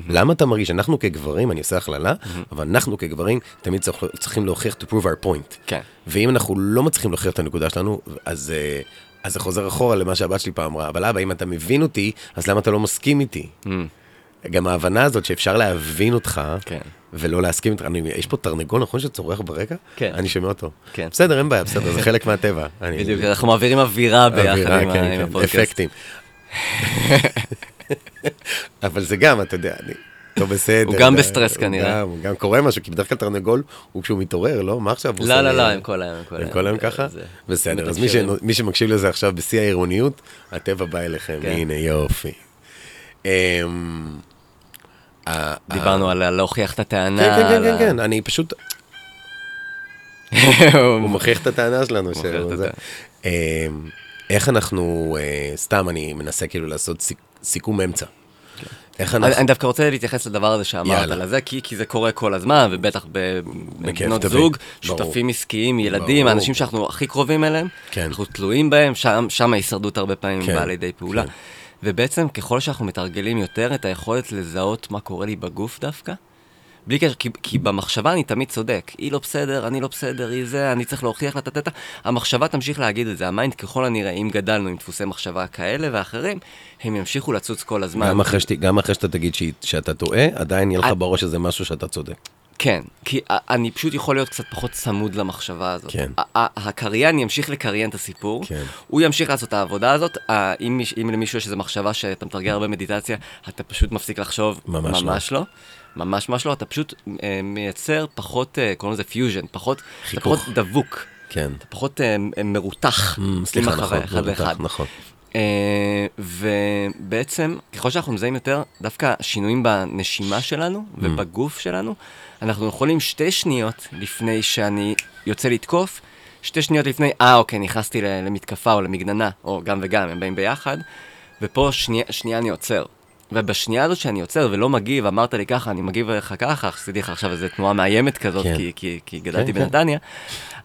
למה אתה מרגיש, אנחנו כגברים, אני עושה הכללה, אבל אנחנו כגברים תמיד צריכים להוכיח to prove our point. כן. ואם אנחנו לא מצליחים להוכיח את הנקודה שלנו, אז, אה, אז זה חוזר אחורה למה שהבת שלי פעם אמרה, אבל אבא, אם אתה מבין אותי, אז למה אתה לא מסכים איתי? גם ההבנה הזאת שאפשר להבין אותך, כן. ולא להסכים איתך, אני, יש פה תרנגול, נכון, שצורח ברקע? כן. אני שומע אותו. כן. בסדר, אין בעיה, בסדר, זה חלק מהטבע. *laughs* אני- בדיוק, אנחנו מעבירים אווירה ביחד אווירה, עם כן, עם כן, הפודקאסט. אפקטים. *laughs* אבל זה גם, אתה יודע, אני... טוב, בסדר. הוא גם בסטרס כנראה. הוא גם קורה משהו, כי בדרך כלל תרנגול, הוא כשהוא מתעורר, לא? מה עכשיו? לא, לא, לי- לא, הם כל היום, הם כל היום. ככה? בסדר, אז. מי שמקשיב לזה עכשיו בשיא העירוניות, הטבע בא אליכם, כן. הנה יופי. אמ, דיברנו על להוכיח את הטענה. כן, כן, כן, כן, כן, אני פשוט, *laughs* הוא מוכיח את הטענה שלנו. אמ, איך אנחנו, אה, סתם אני מנסה כאילו לעשות סיכום אמצע. איך אני אנחנו, אני דווקא רוצה להתייחס לדבר הזה שאמרת. על זה, כי כי זה קורה כל הזמן, ובטח בבנות. זוג. שותפים עסקיים, ילדים, ברור. האנשים שאנחנו הכי קרובים אליהם, כן. אנחנו תלויים בהם, שם- שם ההישרדות הרבה פעמים כן, באה לידי פעולה. כן. ובעצם ככל שאנחנו מתרגלים יותר את היכולת לזהות מה קורה לי בגוף דווקא, בלי קשר, כי, כי במחשבה אני תמיד צודק. היא לא בסדר, אני לא בסדר, היא זה, אני צריך להוכיח לה, טטטה. המחשבה תמשיך להגיד את זה. ה mind ככל הנראה, אם גדלנו עם דפוסי מחשבה כאלה ואחרים, הם ימשיכו לצוץ כל הזמן. גם אחרי שת- גם אחרי שאתה תגיד שהיא- שאתה טועה, עדיין יהיה לך בראש איזה משהו שאתה צודק. כן, כי אני פשוט יכול להיות קצת פחות צמוד למחשבה הזאת. כן. הקריין ימשיך לקריין את הסיפור, כן. הוא ימשיך לעשות את העבודה הזאת, אם, אם למישהו יש איזו מחשבה שאתה מתרגל הרבה מדיטציה, אתה פשוט מפסיק לחשוב, ממש לא. ממש לא. ממש ממש לא, אתה פשוט אה, מייצר פחות, אה, קוראים לזה פיוז'ן, פחות, אתה חיכוך. פחות דבוק, כן. אתה פחות אה, מרותך, Mm, סליחה, נכון, אחד מרותך, לאחד. נכון. אה, ובעצם, ככל שאנחנו מזהים יותר, דווקא שינויים בנשימה שלנו. ובגוף שלנו, אנחנו יכולים שתי שניות לפני שאני יוצא לתקוף, שתי שניות לפני, אה, אוקיי, נכנסתי למתקפה או למגננה, או גם וגם, הם באים ביחד, ופה שנייה, שנייה אני עוצר. ובשנייה הזאת שאני עוצר ולא מגיב, אמרת לי ככה, אני מגיב לך ככה, עשיתי לך עכשיו איזו תנועה מאיימת כזאת, כן. כי, כי, כי גדלתי כן, כן. בנתניה,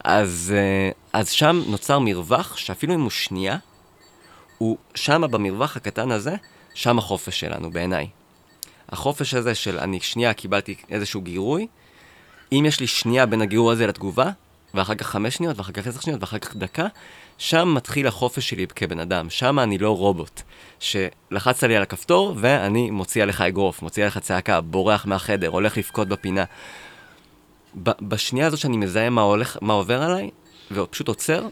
אז, אה, אז שם נוצר מרווח, שאפילו אם הוא שנייה, הוא שם במרווח הקטן הזה, שם החופש שלנו בעיניי. החופש הזה של אני שנייה קיבלתי איזשהו גירוי, אם יש לי שנייה בין הגירוי הזה לתגובה, ואחר כך חמש שניות, ואחר כך עשר שניות, ואחר כך דקה, שם מתחיל החופש שלי כבן אדם, שם אני לא רובוט. שלחצת לי על הכפתור, ואני מוציא עליך אגרוף, מוציא עליך צעקה, בורח מהחדר, הולך לבכות בפינה. בשנייה הזאת שאני מזהה מה, הולך, מה עובר עליי, ופשוט עוצר,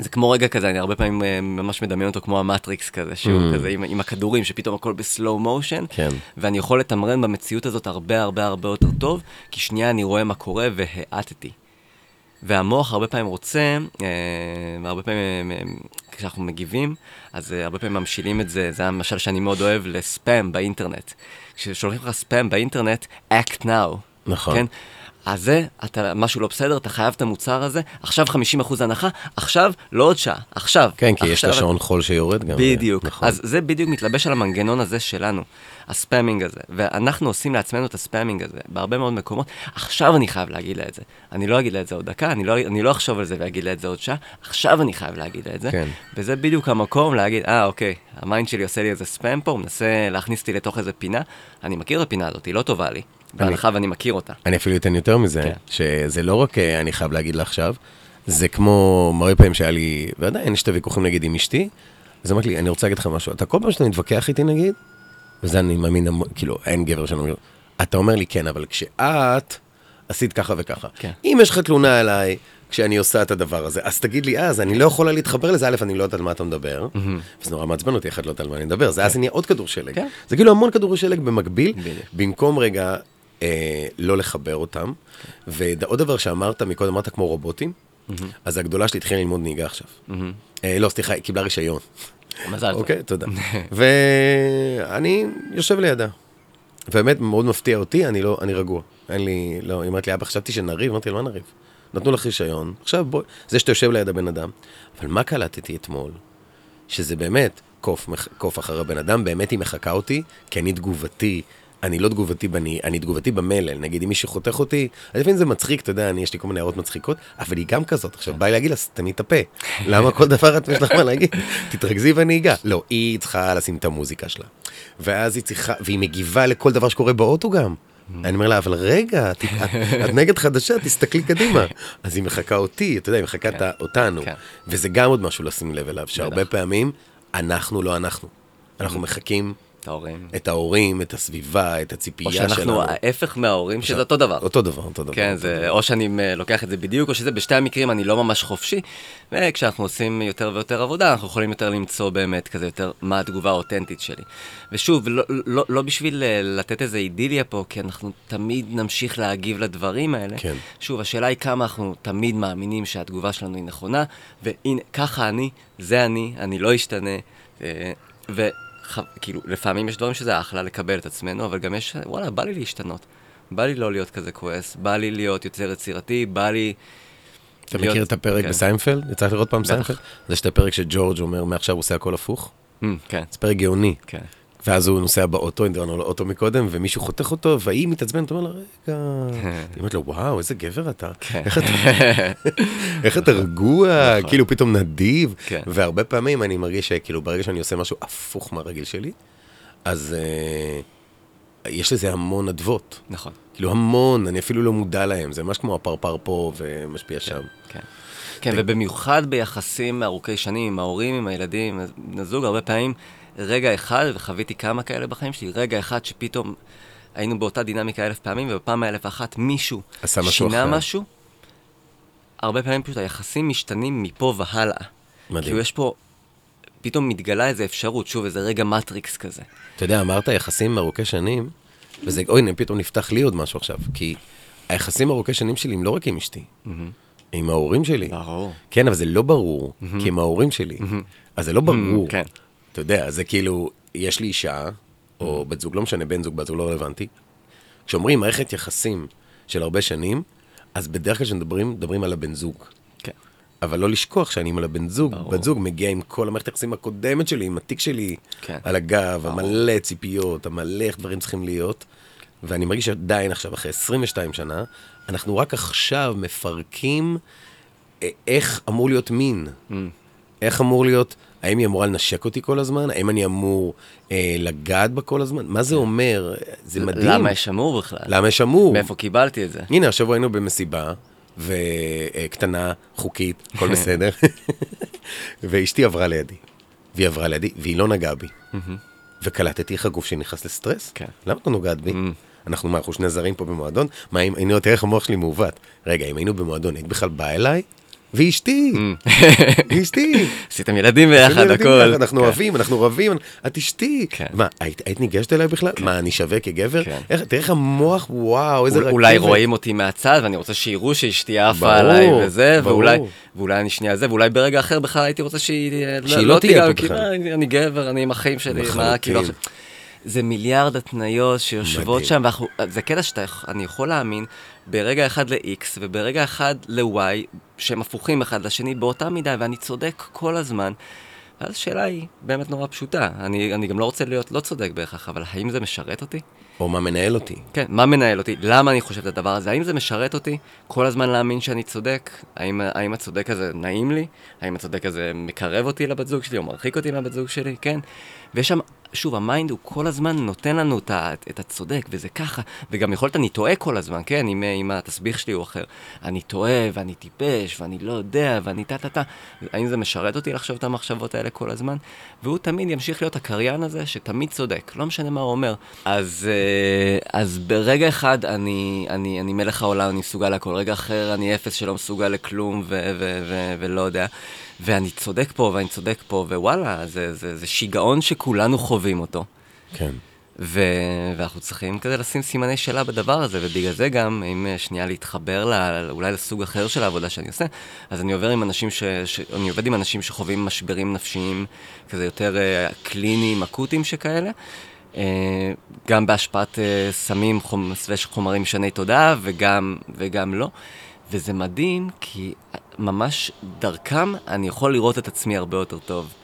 זה כמו רגע כזה, אני הרבה פעמים אה, ממש מדמיין אותו כמו המטריקס כזה, שהוא Mm. כזה עם, עם הכדורים, שפתאום הכל בסלואו מושן, כן. ואני יכול לתמרן במציאות הזאת הרבה הרבה הרבה יותר טוב, כי שנייה אני רואה מה קורה והאטתי. והמוח הרבה פעמים רוצה, אה, והרבה פעמים אה, כשאנחנו מגיבים, אז אה, הרבה פעמים ממשילים את זה, זה המשל שאני מאוד אוהב לספאם באינטרנט. כששולחים לך ספאם באינטרנט, act now. נכון. כן? אז זה, אתה, משהו לא בסדר, אתה חייב את המוצר הזה, עכשיו 50% הנחה, עכשיו, לא עוד שעה, עכשיו. כן, כי יש את עכשיו. השעון חול שיורד גם. בדיוק. נכון. אז זה בדיוק מתלבש על המנגנון הזה שלנו, הספאמינג הזה. ואנחנו עושים לעצמנו את הספאמינג הזה בהרבה מאוד מקומות. עכשיו אני חייב להגיד לה את זה. אני לא אגיד לה את זה עוד דקה, אני לא, אני לא אחשוב על זה ואגיד לה את זה עוד שעה, עכשיו אני חייב להגיד לה את זה. כן. וזה בדיוק המקום להגיד, אה, אוקיי, ה mind שלי עושה לי איזה ספאם פה, הוא מנסה להכניס אותי לתוך איזה פינה. אני מכיר את הפינה הזאת, היא לא טובה לי. בהנחה ואני מכיר אותה. אני אפילו אתן יותר מזה, כן. שזה לא רק אה, אני חייב להגיד לה עכשיו, זה כמו מראה פעמים שהיה לי, ועדיין יש את הוויכוחים נגיד עם אשתי, אז אמרתי לי, אני רוצה להגיד לך משהו, אתה כל פעם שאתה מתווכח איתי נגיד, וזה אני מאמין, כאילו, אין גבר שאני אומר, אתה אומר לי כן, אבל כשאת עשית ככה וככה, כן. אם יש לך תלונה עליי, כשאני עושה את הדבר הזה, אז תגיד לי אז, אני לא יכולה להתחבר לזה, א', אני לא יודעת על מה אתה מדבר, וזה נורא מעצבן אותי, אחת לא יודעת על מה אני מדבר, זה אז נהיה עוד כדור שלג. כן. זה כאילו המון כדורי שלג במקביל. במקום רגע אה, לא לחבר אותם. ועוד דבר שאמרת מקודם, אמרת כמו רובוטים, אז הגדולה שלי התחילה ללמוד נהיגה עכשיו. אה, לא, סליחה, היא קיבלה רישיון. מזל טוב. אוקיי, תודה. *laughs* ואני יושב לידה. באמת מאוד מפתיע אותי, אני לא, אני רגוע. אין לי, לא, היא אומרת לי, אבא, חשבתי שנריב, אמרתי, מה נריב? נתנו לך רישיון, עכשיו בואי, זה שאתה יושב ליד הבן אדם. אבל מה קלטתי אתמול? שזה באמת, קוף, קוף אחר הבן אדם, באמת היא מחקה אותי, כי אני תגובתי, אני לא תגובתי בני, אני תגובתי במלל. נגיד, אם מישהו חותך אותי, אז לפעמים זה מצחיק, אתה יודע, אני, יש לי כל מיני הערות מצחיקות, אבל היא גם כזאת. עכשיו, בא לי להגיד לה, סתמי את הפה. למה כל דבר את יש לך מה להגיד? *laughs* תתרכזי בנהיגה. לא, היא צריכה לשים את המוזיקה שלה. ואז היא צריכה, והיא מגיבה לכל דבר שקורה באוטו גם. אני אומר לה, אבל רגע, את, את, נגד חדשה, תסתכלי קדימה. אז היא מחקה אותי, אתה יודע, היא מחקה כן. אותנו. כן. וזה גם עוד משהו לשים לב אליו, שהרבה. פעמים אנחנו לא אנחנו. אנחנו מחקים את ההורים. את ההורים, את הסביבה, את או הציפייה שלנו. שאנחנו ההפך מההורים, שזה אותו דבר. אותו דבר, אותו דבר. כן, אותו זה, דבר. או שאני אה, לוקח את זה בדיוק, או שזה בשתי המקרים אני לא ממש חופשי. וכשאנחנו עושים יותר ויותר עבודה, אנחנו יכולים יותר למצוא באמת כזה יותר מה התגובה האותנטית שלי. ושוב, לא, לא, לא בשביל אה, לתת איזה אידיליה פה, כי אנחנו תמיד נמשיך להגיב לדברים האלה. כן. שוב, השאלה היא כמה אנחנו תמיד מאמינים שהתגובה שלנו היא נכונה, והנה, ככה אני, זה אני, אני לא אשתנה. וכאילו, לפעמים יש דברים שזה אחלה לקבל את עצמנו, אבל גם יש, וואלה, בא לי להשתנות. בא לי לא להיות כזה כועס, בא לי להיות יותר יצירתי, בא לי... אתה להיות- מכיר את הפרק כן. בסיינפלד? יצא לך לראות פעם בטח. סיינפלד? זה שאת הפרק שג'ורג' אומר, מעכשיו הוא עושה הכל הפוך. Mm, כן, זה פרק גאוני. כן. ואז הוא נוסע באוטו, דיברנו על האוטו מקודם, ומישהו חותך אותו, והיא מתעצבנת, אומר לה, רגע... *laughs* היא אומרת לו, וואו, איזה גבר אתה. כן. *laughs* איך אתה- רגוע, נכון. כאילו פתאום נדיב. כן. והרבה פעמים אני מרגיש שכאילו ברגע שאני עושה משהו הפוך מהרגיל שלי, אז אה, יש לזה המון אדוות. נכון, כאילו המון, אני אפילו לא מודע להם, זה ממש כמו הפרפר פה ומשפיע שם. כן. כן, ובמיוחד ביחסים ארוכי שנים עם ההורים, עם הילדים, בני זוג, הרבה פעמים רגע אחד, וחוויתי כמה כאלה בחיים שלי, רגע אחד שפתאום היינו באותה דינמיקה אלף פעמים, ובפעם האלף ואחת מישהו שינה. משהו, הרבה פעמים פשוט היחסים משתנים מפה והלאה. מדהים. כאילו יש פה, פתאום מתגלה איזו אפשרות, שוב, איזה רגע מטריקס כזה. אתה יודע, אמרת יחסים ארוכי שנים, וזה, אוי, הנה, פתאום נפתח לי עוד משהו עכשיו, כי היחסים ארוכי שנים שלי הם לא רק עם אשתי, עם ההורים שלי. ברור. כן, אבל זה לא ברור, כי הם ההורים שלי. אז זה לא ברור. כן. אתה יודע, זה כאילו, יש לי אישה, או בת זוג, לא משנה, בן זוג, בת זוג, לא רלוונטי. כשאומרים מערכת יחסים של הרבה שנים, אז בדרך כלל כשמדברים, מדברים על הבן זוג. כן. אבל לא לשכוח שאני עם הבן זוג, ברור. בת זוג מגיע עם כל המערכת היחסים הקודמת שלי, עם התיק שלי כן. על הגב, ברור. המלא ציפיות, המלא איך דברים צריכים להיות. ואני מרגיש שעדיין עכשיו, אחרי 22 שנה, אנחנו רק עכשיו מפרקים אה, איך אמור להיות מין. Mm. איך אמור להיות, האם היא אמורה לנשק אותי כל הזמן? האם אני אמור אה, לגעת בה כל הזמן? מה זה אומר? זה מדהים. למה יש אמור בכלל? למה יש אמור? מאיפה קיבלתי את זה? הנה, השבוע היינו במסיבה, וקטנה, חוקית, הכל *laughs* בסדר. *laughs* ואשתי עברה לידי. והיא עברה לידי, והיא לא נגעה בי. וקלטתי איך הגוף שלי נכנס לסטרס. כן. למה את לא נוגעת בי? אנחנו מה, אנחנו שני זרים פה במועדון? מה, אם, אני תראה איך המוח שלי מעוות. רגע, אם היינו במועדון, היית בכלל באה אליי? ואשתי, *laughs* אשתי. עשיתם ילדים ביחד, הכל. ביחד, אנחנו כן. אוהבים, אנחנו רבים, את אשתי. כן. מה, היית ניגשת אליי בכלל? מה, אני שווה כגבר? כן. איך- תראה איך המוח, וואו, איזה רכבת. אולי רואים אותי מהצד, ואני רוצה שיראו שאשתי עפה עליי וזה. ואולי, ואולי אני שנייה זה, ואולי ברגע אחר בכלל הייתי רוצה שהיא שהיא לא תהיה פה בכלל. אני גבר, אני עם החיים שלי, מה. כאילו. זה מיליארד התניות שיושבות. שם, ואנחנו, זה קטע שאני יכול להאמין ברגע אחד ל-X וברגע אחד ל-Y, שהם הפוכים אחד לשני באותה מידה, ואני צודק כל הזמן. ואז השאלה היא באמת נורא פשוטה. אני, אני גם לא רוצה להיות לא צודק בהכרח, אבל האם זה משרת אותי? או מה מנהל אותי. כן, מה מנהל אותי? למה אני חושב את הדבר הזה? האם זה משרת אותי כל הזמן להאמין שאני צודק? האם, האם הצודק הזה נעים לי? האם הצודק הזה מקרב אותי לבת זוג שלי או מרחיק אותי מהבת זוג שלי? כן. ויש שם, שוב, ה mind הוא כל הזמן נותן לנו את, ה- את הצודק, וזה ככה. וגם יכול להיות אני טועה כל הזמן, כן? אם, אם התסביך שלי הוא אחר. אני טועה, ואני טיפש, ואני לא יודע, ואני טה-טה-טה. האם זה משרת אותי לחשוב את המחשבות האלה כל הזמן? והוא תמיד ימשיך להיות הקריין הזה שתמיד צודק, לא משנה מה הוא אומר. אז, אה, אז ברגע אחד אני, אני, אני מלך העולם, אני מסוגל לכל, רגע אחר אני אפס שלא מסוגל לכלום ו- ו- ו- ולא יודע. ואני צודק פה ואני צודק פה, ווואלה, זה, זה, זה שיגעון שכולנו חווים אותו. כן. ו... ואנחנו צריכים כזה לשים סימני שאלה בדבר הזה, ובגלל זה גם, אם אה, שנייה להתחבר ל... אולי לסוג אחר של העבודה שאני עושה, אז אני עובר עם אנשים ש... ש... אני עובד עם אנשים שחווים משברים נפשיים, כזה יותר uh, קליניים, אקוטיים שכאלה. Uh, גם בהשפעת uh, סמים, חומ... סלש חומרים משני תודעה, וגם, וגם לא. וזה מדהים, כי ממש דרכם אני יכול לראות את עצמי הרבה יותר טוב.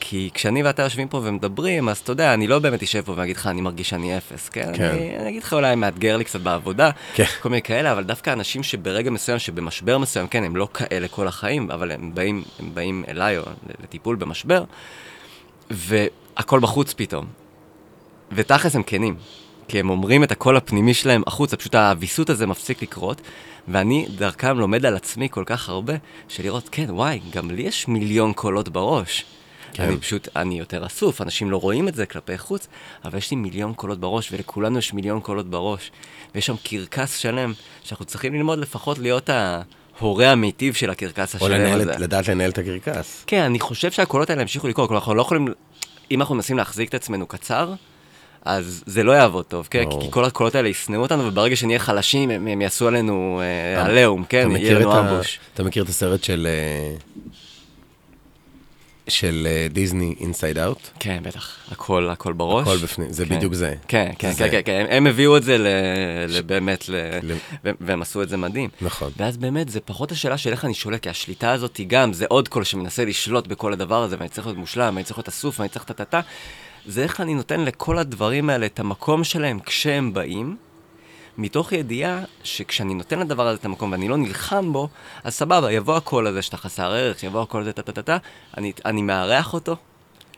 כי כשאני ואתה יושבים פה ומדברים, אז אתה יודע, אני לא באמת אשב פה ואגיד לך, אני מרגיש שאני אפס, כן? כן. אני, אני אגיד לך, אולי מאתגר לי קצת בעבודה, כן. כל מיני כאלה, אבל דווקא אנשים שברגע מסוים, שבמשבר מסוים, כן, הם לא כאלה כל החיים, אבל הם באים, הם באים אליי או לטיפול במשבר, והכל בחוץ פתאום. ותכלס הם כנים, כי הם אומרים את הקול הפנימי שלהם החוצה, פשוט הוויסות הזה מפסיק לקרות, ואני דרכם לומד על עצמי כל כך הרבה, של לראות, כן, וואי, גם לי יש מיליון קולות בראש. כן. אני פשוט, אני יותר אסוף, אנשים לא רואים את זה כלפי חוץ, אבל יש לי מיליון קולות בראש, ולכולנו יש מיליון קולות בראש. ויש שם קרקס שלם, שאנחנו צריכים ללמוד לפחות להיות ההורה המיטיב של הקרקס או השלם לנהל, הזה. את- לדעת לנהל את הקרקס. כן, אני חושב שהקולות האלה ימשיכו לקרות, כלומר, אנחנו לא יכולים, אם אנחנו מנסים להחזיק את עצמנו קצר, אז זה לא יעבוד טוב, כן? כי כל הקולות האלה ישנאו אותנו, וברגע שנהיה חלשים, הם, יעשו עלינו אה, עליהום, כן? יהיה לנו. ambush. אתה מכיר את הסרט של, אה, של אה, דיסני Inside Out? כן, בטח. הכל, הכל בראש. הכל בפנים, זה כן. בדיוק זה. כן, כן, זה כן. כן, כן, הם- הביאו את זה ל- ל- באמת, ל- ל- והם עשו את זה מדהים. נכון. ואז באמת, זה פחות השאלה של איך אני שולט, כי השליטה הזאת היא גם, זה עוד קול שמנסה לשלוט בכל הדבר הזה, ואני צריך להיות מושלם, ואני צריך להיות אסוף, ואני צריך טה-טה-טה. זה איך אני נותן לכל הדברים האלה את המקום שלהם כשהם באים, מתוך ידיעה שכשאני נותן לדבר הזה את המקום ואני לא נלחם בו, אז סבבה, יבוא הקול הזה שאתה חסר ערך, יבוא הקול הזה טה-טה-טה, אני, אני מארח אותו,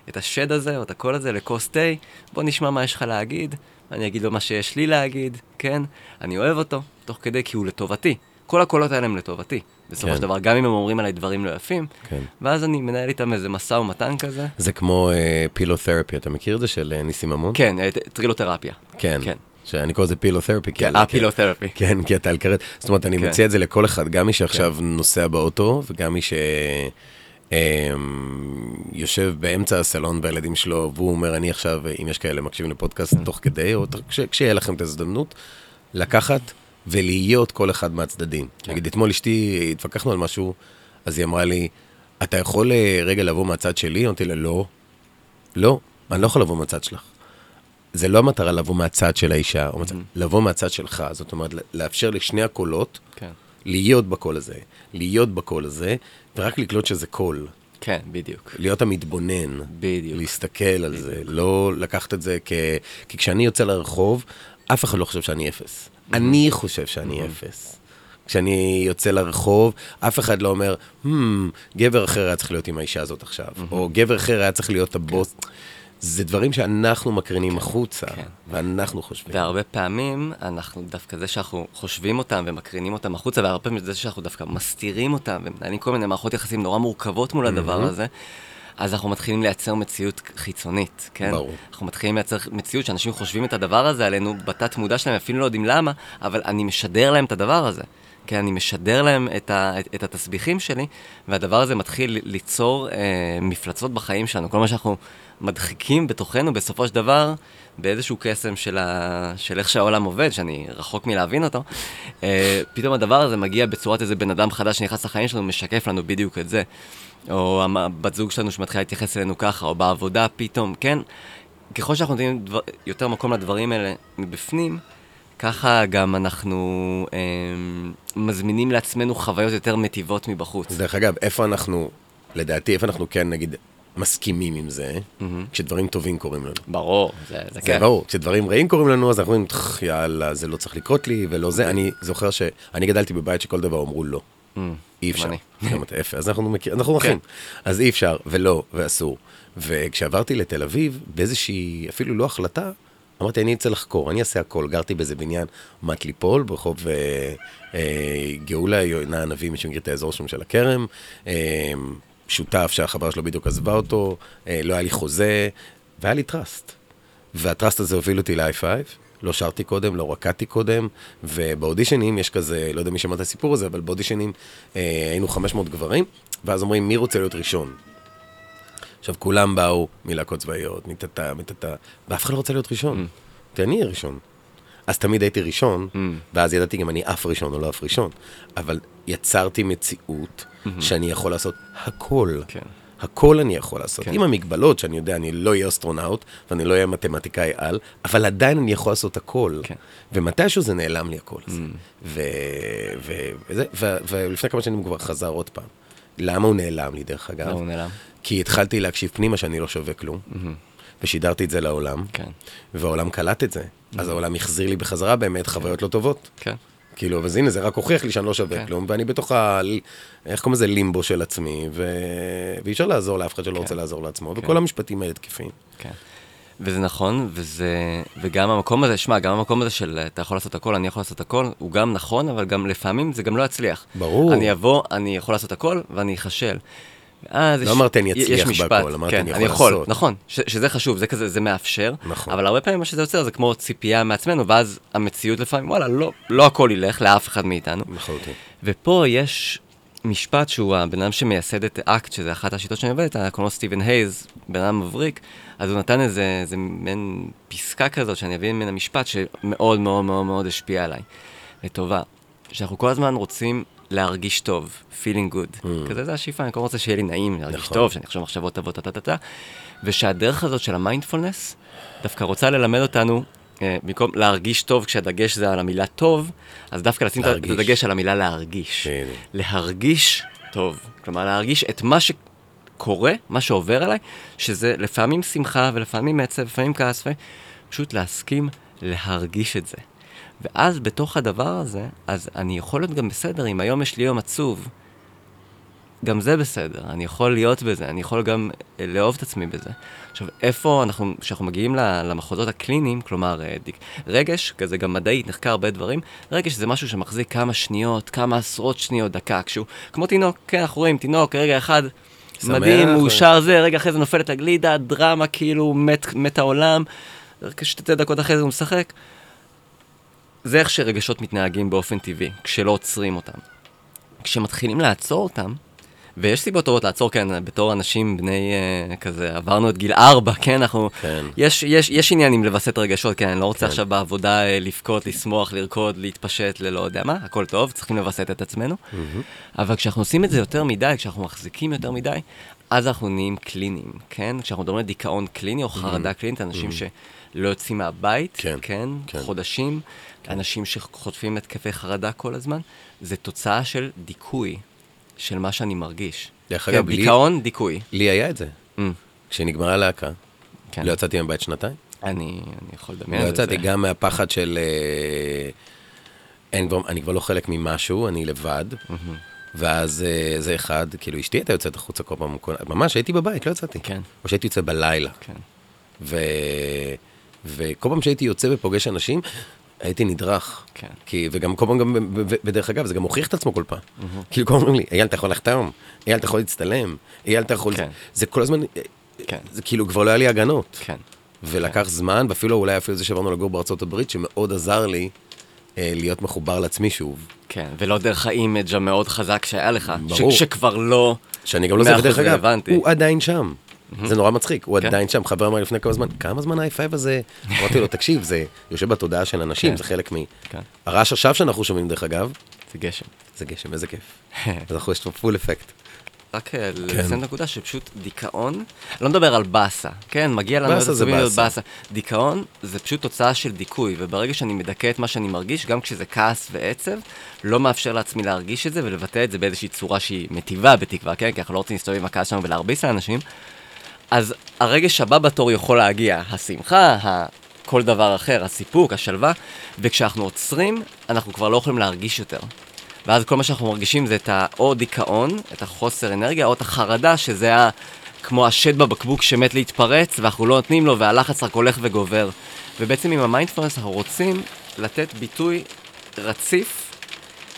את השד הזה או את הקול הזה לכוס תה, בוא נשמע מה יש לך להגיד, אני אגיד לו מה שיש לי להגיד, כן? אני אוהב אותו, תוך כדי, כי הוא לטובתי. כל הקולות האלה הם לטובתי. בסופו כן. של דבר, גם אם הם אומרים עליי דברים לא יפים, כן. ואז אני מנהל איתם איזה משא ומתן כזה. זה כמו פילותרפי, אתה מכיר את זה של אה, ניסים ממון? כן, אה, טרילותרפיה. כן. כן. שאני קורא לזה פילותרפי. כן, על- הפילותרפי. כן, כי אתה על כרת. זאת אומרת, אני כן. מציע את זה לכל אחד, גם מי שעכשיו נוסע באוטו, וגם מי ש... אמ, יושב באמצע הסלון והילדים שלו, והוא אומר, אני עכשיו, אם יש כאלה מקשיבים לפודקאסט תוך כדי, או כשיהיה לכם את ההזדמנות, לקחת ולהיות כל אחד מהצדדים. נגיד, אתמול אשתי, התווכחנו על משהו, אז היא אמרה לי, אתה יכול אה, רגע לבוא מהצד שלי? אמרתי לה, לא. לא, אני לא יכול לבוא מהצד שלך. זה לא המטרה לבוא מהצד של האישה, או מצד, לבוא מהצד שלך, זאת אומרת, לאפשר לשני הקולות כן. להיות בקול הזה, להיות בקול הזה, ורק לקלוט שזה קול. כן, בדיוק. להיות המתבונן. בדיוק. להסתכל על זה, לא לקחת את זה כ... כי כשאני יוצא לרחוב, אף אחד לא חושב שאני אפס. אני חושב שאני אפס. כשאני יוצא לרחוב, אף אחד לא אומר, hmm, גבר אחר היה צריך להיות עם האישה הזאת עכשיו, או גבר אחר היה צריך להיות הבוס. זה דברים שאנחנו מקרינים החוצה, כן. ואנחנו חושבים. והרבה פעמים, אנחנו דווקא זה שאנחנו חושבים אותם ומקרינים אותם החוצה, והרבה פעמים זה שאנחנו דווקא מסתירים אותם ומנהלים כל מיני מערכות יחסים נורא מורכבות מול הדבר הזה, אז אנחנו מתחילים לייצר מציאות חיצונית, כן? ברור. אנחנו מתחילים לייצר מציאות שאנשים חושבים את הדבר הזה עלינו בתת מודע שלהם, אפילו לא יודעים למה, אבל אני משדר להם את הדבר הזה. כן, אני משדר להם את, ה, את, את התסביכים שלי, והדבר הזה מתחיל ליצור אה, מפלצות בחיים שלנו. כל מה שאנחנו מדחיקים בתוכנו, בסופו של דבר, באיזשהו קסם של, ה, של איך שהעולם עובד, שאני רחוק מלהבין אותו, אה, פתאום הדבר הזה מגיע בצורת איזה בן אדם חדש שנכנס לחיים שלנו, משקף לנו בדיוק את זה. או הבת זוג שלנו שמתחילה להתייחס אלינו ככה, או בעבודה פתאום, כן? ככל שאנחנו נותנים דבר, יותר מקום לדברים האלה מבפנים, ככה גם אנחנו אה, מזמינים לעצמנו חוויות יותר מטיבות מבחוץ. דרך אגב, איפה אנחנו, לדעתי, איפה אנחנו כן, נגיד, מסכימים עם זה, כשדברים טובים קורים לנו. ברור, זה, זה זה כן. ברור, כשדברים רעים קורים לנו, אז אנחנו אומרים, "טח, יאללה, זה לא צריך לקרות לי, ולא זה. אני זוכר שאני גדלתי בבית שכל דבר אמרו לא. אי אפשר. גם אתה יפה, אז אנחנו מכיר, אנחנו אחים. אז אי אפשר, ולא, ואסור. וכשעברתי לתל אביב, באיזושהי, אפילו לא החלטה, אמרתי, אני אצא לחקור, אני אעשה הכל. גרתי באיזה בניין מט ליפול, ברחוב אה, אה, גאולה, יונה הנביא, מי שמכיר את האזור שם של הכרם. אה, שותף שהחברה שלו בדיוק עזבה אותו, אה, לא היה לי חוזה, והיה לי טראסט. והטראסט הזה הוביל אותי ל-i5, לא שרתי קודם, לא רקדתי קודם, ובאודישנים יש כזה, לא יודע מי שמע את הסיפור הזה, אבל באודישנים אה, היינו 500 גברים, ואז אומרים, מי רוצה להיות ראשון? עכשיו, כולם באו מלהקות צבאיות, מטאטא, מטאטא, ואף אחד לא רוצה להיות ראשון. אמרתי, אני אהיה ראשון. אז תמיד הייתי ראשון, ואז ידעתי גם אני אף ראשון או לא אף ראשון. אבל יצרתי מציאות שאני יכול לעשות הכל. כן. הכל אני יכול לעשות. כן. עם המגבלות שאני יודע, אני לא אהיה אסטרונאוט, ואני לא אהיה מתמטיקאי על, אבל עדיין אני יכול לעשות הכל. כן. ומתישהו זה נעלם לי הכל הזה. ו- ו- וזה- ו- ולפני כמה שנים הוא כבר חזר עוד פעם. למה הוא נעלם לי, דרך אגב? למה הוא נעלם? כי התחלתי להקשיב פנימה שאני לא שווה כלום, ושידרתי את זה לעולם, כן. והעולם קלט את זה. אז העולם החזיר לי בחזרה באמת חוויות לא טובות. כן. כאילו, אז הנה, זה רק הוכיח לי שאני לא שווה כן. כלום, ואני בתוך ה... איך קוראים לזה? לימבו של עצמי, ו... ואי אפשר לעזור לאף אחד שלא רוצה לעזור לעצמו, וכל המשפטים האלה תקפים. כן. וזה נכון, וזה, וגם המקום הזה, שמע, גם המקום הזה של אתה יכול לעשות הכל, אני יכול לעשות הכל, הוא גם נכון, אבל גם לפעמים זה גם לא יצליח. ברור. אני אבוא, אני יכול לעשות הכל, ואני אכשל. ואז לא יש- אמרתי אני יש אצליח משפט, בהכל, אמרתי כן, אני יכול לעשות. נכון, ש, שזה חשוב, זה כזה, זה מאפשר, נכון. אבל הרבה פעמים מה שזה יוצר זה כמו ציפייה מעצמנו, ואז המציאות לפעמים, וואלה, לא, לא הכל ילך לאף אחד מאיתנו. לחלוטין. ופה יש משפט שהוא הבן אדם שמייסד את אקט, שזה אחת השיטות שאני עובד איתן, קוראים לו סטיבן הייז, בן אדם מבריק, אז הוא נתן איזה, איזה מעין פסקה כזאת שאני אביא ממנה משפט שמאוד מאוד מאוד מאוד השפיע עליי, לטובה. שאנחנו כל הזמן רוצים להרגיש טוב, feeling good. כזה זה השאיפה, אני כל רוצה שיהיה לי נעים, להרגיש נכון. טוב, שאני אחשוב מחשבות טובות, טה-טה-טה. ושהדרך הזאת של המיינדפולנס, דווקא רוצה ללמד אותנו, אה, במקום להרגיש טוב כשהדגש זה על המילה טוב, אז דווקא לשים את. הדגש על המילה להרגיש. בדיוק. להרגיש טוב. כלומר, להרגיש את מה שקורה, מה שעובר עליי, שזה לפעמים שמחה ולפעמים עצב, לפעמים כעס, לפעמים... פשוט להסכים להרגיש את זה. ואז בתוך הדבר הזה, אז אני יכול להיות גם בסדר, אם היום יש לי יום עצוב, גם זה בסדר, אני יכול להיות בזה, אני יכול גם אה, לאהוב את עצמי בזה. עכשיו, איפה אנחנו, כשאנחנו מגיעים למחוזות הקליניים, כלומר, אה, רגש, כזה גם מדעית, נחקר הרבה דברים, רגש זה משהו שמחזיק כמה שניות, כמה עשרות שניות, דקה, כשהוא, כמו תינוק, כן, אנחנו רואים תינוק, רגע אחד, שמח, מדהים, מאושר זה, רגע אחרי זה נופלת הגלידה, דרמה, כאילו, מת, מת העולם, שתי דקות אחרי זה הוא משחק. זה איך שרגשות מתנהגים באופן טבעי, כשלא עוצרים אותם. כשמתחילים לעצור אותם, ויש סיבות טובות לעצור, כן, בתור אנשים בני אה, כזה, עברנו את גיל ארבע, כן, אנחנו... כן. יש, יש, יש עניינים לווסת רגשות, כן, אני לא רוצה כן. עכשיו בעבודה אה, לבכות, לשמוח, לרקוד, להתפשט, ללא יודע מה, הכל טוב, צריכים לווסת את עצמנו. אבל כשאנחנו עושים את זה יותר מדי, כשאנחנו מחזיקים יותר מדי, אז אנחנו נהיים קליניים, כן? כשאנחנו מדברים על דיכאון קליני או חרדה קלינית, אנשים שלא יוצאים מהבית, כן, כן, כן. חודשים, אנשים שחוטפים התקפי חרדה כל הזמן, זה תוצאה של דיכוי של מה שאני מרגיש. דרך כן, אגב, לי- דיכאון, דיכוי. לי היה את זה. Mm, כשנגמרה הלהקה, כן. לא יצאתי מהבית שנתיים. אני, אני יכול לדמיין לא את זה. יצאתי גם מהפחד של... אה, אין כבר, אני כבר לא חלק ממשהו, אני לבד. ואז אה, זה אחד, כאילו אשתי הייתה יוצאת החוצה כל פעם, כל- ממש הייתי בבית, לא יצאתי. כן. או שהייתי יוצא בלילה. כן. ו... וכל פעם שהייתי יוצא ופוגש אנשים, הייתי נדרך. כן. כי, וגם כל פעם, גם, ודרך אגב, זה גם הוכיח את עצמו כל פעם. כאילו, כל פעם אומרים לי, אייל, אתה יכול לחתום? אייל, אתה יכול להצטלם? אייל, אתה יכול... כן. זה כל הזמן, כן, זה כאילו, כבר לא היה לי הגנות. כן. ולקח זמן, ואפילו אולי אפילו זה שעברנו לגור בארצות הברית, שמאוד עזר לי אה, להיות מחובר לעצמי שוב. כן, ולא דרך ה image המאוד חזק שהיה לך. ברור. ש- שכבר לא... שאני גם לא זה, ודרך אגב. הוא עדיין שם. זה נורא מצחיק, הוא כן. עדיין שם. חבר אמר לפני כמה זמן, כמה זמן ה-i5 הזה? אמרתי לו, תקשיב, זה יושב בתודעה של אנשים, כן. זה חלק מ... כן, הרעש עכשיו שאנחנו שומעים, דרך אגב, זה גשם. זה גשם, איזה כיף. *laughs* אז אנחנו יש פה פול אפקט. רק. אה, לציין נקודה שפשוט דיכאון, לא מדבר על באסה, כן, מגיע לנו באסה זה באסה. באסה. דיכאון זה פשוט תוצאה של דיכוי, וברגע שאני מדכא את מה שאני מרגיש, גם כשזה כעס ועצב, לא מאפשר לעצמי להרגיש את זה ולבטא את זה באיזושהי צורה שהיא מטיבה בתקווה, כן, כי אנחנו לא רוצים להסתובב עם הכעס שלנו ולהרביץ לאנשים, אז הרגש הבא בתור יכול להגיע, השמחה, ה... כל דבר אחר, הסיפוק, השלווה, וכשאנחנו עוצרים, אנחנו כבר לא יכולים להרגיש יותר. ואז כל מה שאנחנו מרגישים זה את. או דיכאון, את החוסר אנרגיה, או את החרדה, שזה ה... כמו השד בבקבוק שמת להתפרץ, ואנחנו לא נותנים לו, והלחץ רק הולך וגובר. ובעצם עם המיינדפולנס אנחנו רוצים לתת ביטוי רציף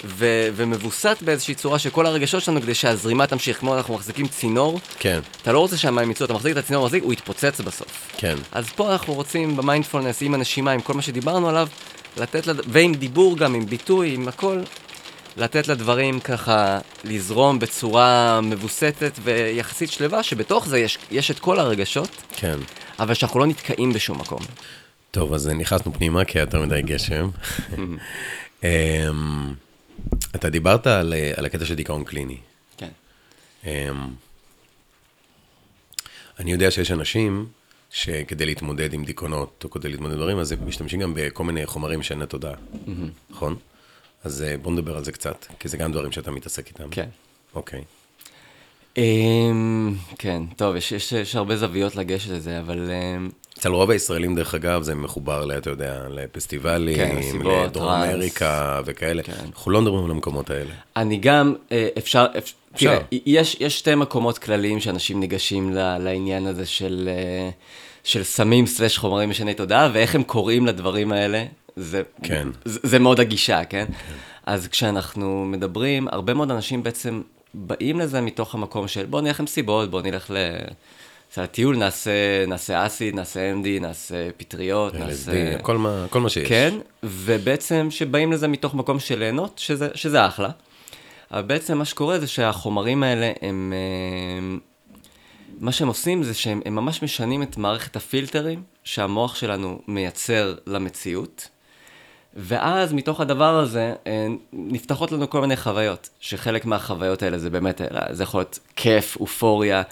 ו- ומווסת באיזושהי צורה לכל הרגשות שלנו, כדי שהזרימה תמשיך, כמו אנחנו מחזיקים צינור, כן, אתה לא רוצה שהמים יצאו, אתה מחזיק את הצינור, מחזיק, הוא יתפוצץ בסוף. כן. אז פה אנחנו רוצים במיינדפולנס, עם הנשימה, עם כל מה שדיברנו עליו, לתת, לד... ועם דיבור גם, עם ביטוי, עם הכל, לתת לדברים ככה לזרום בצורה מווסתת ויחסית שלווה, שבתוך זה יש, יש את כל הרגשות, כן. אבל שאנחנו לא נתקעים בשום מקום. טוב, אז נכנסנו פנימה, כי היה יותר מדי גשם. *laughs* אתה דיברת על, אה, על הקטע של דיכאון קליני. כן. אמ, אני יודע שיש אנשים שכדי להתמודד עם דיכאונות, או כדי להתמודד עם דברים, אז הם משתמשים גם בכל מיני חומרים שאין לתודעה, נכון? אז אה, בוא נדבר על זה קצת, כי זה גם דברים שאתה מתעסק איתם. כן. אוקיי. אמ, כן, טוב, יש, יש, יש הרבה זוויות לגשת לזה, אבל אמ, אצל רוב הישראלים, דרך אגב, זה מחובר, ל- אתה יודע, כן, לפסטיבלים, מסיבות, לדרום טראנס. אמריקה וכאלה. כן. אנחנו לא מדברים על המקומות האלה. אני גם, אה, אפשר, אפ- אפשר. תראה, יש, יש שתי מקומות כלליים שאנשים ניגשים ל- לעניין הזה של, אה, של סמים סלש חומרים משני תודעה, ואיך הם קוראים לדברים האלה, זה, כן. זה, זה מאוד הגישה, כן? אז כשאנחנו מדברים, הרבה מאוד אנשים בעצם באים לזה מתוך המקום של בוא נלך למסיבות, בוא נלך ל... נעשה לטיול, נעשה, נעשה אסיד, נעשה MD, נעשה פטריות, נעשה... כל מה- כל מה שיש. כן, ובעצם שבאים לזה מתוך מקום של ליהנות, שזה, שזה אחלה. אבל בעצם מה שקורה זה שהחומרים האלה הם... אה, מה שהם עושים זה שהם הם ממש משנים את מערכת הפילטרים שהמוח שלנו מייצר למציאות. ואז מתוך הדבר הזה אה, נפתחות לנו כל מיני חוויות, שחלק מהחוויות האלה זה באמת, אה, זה יכול להיות כיף, אופוריה,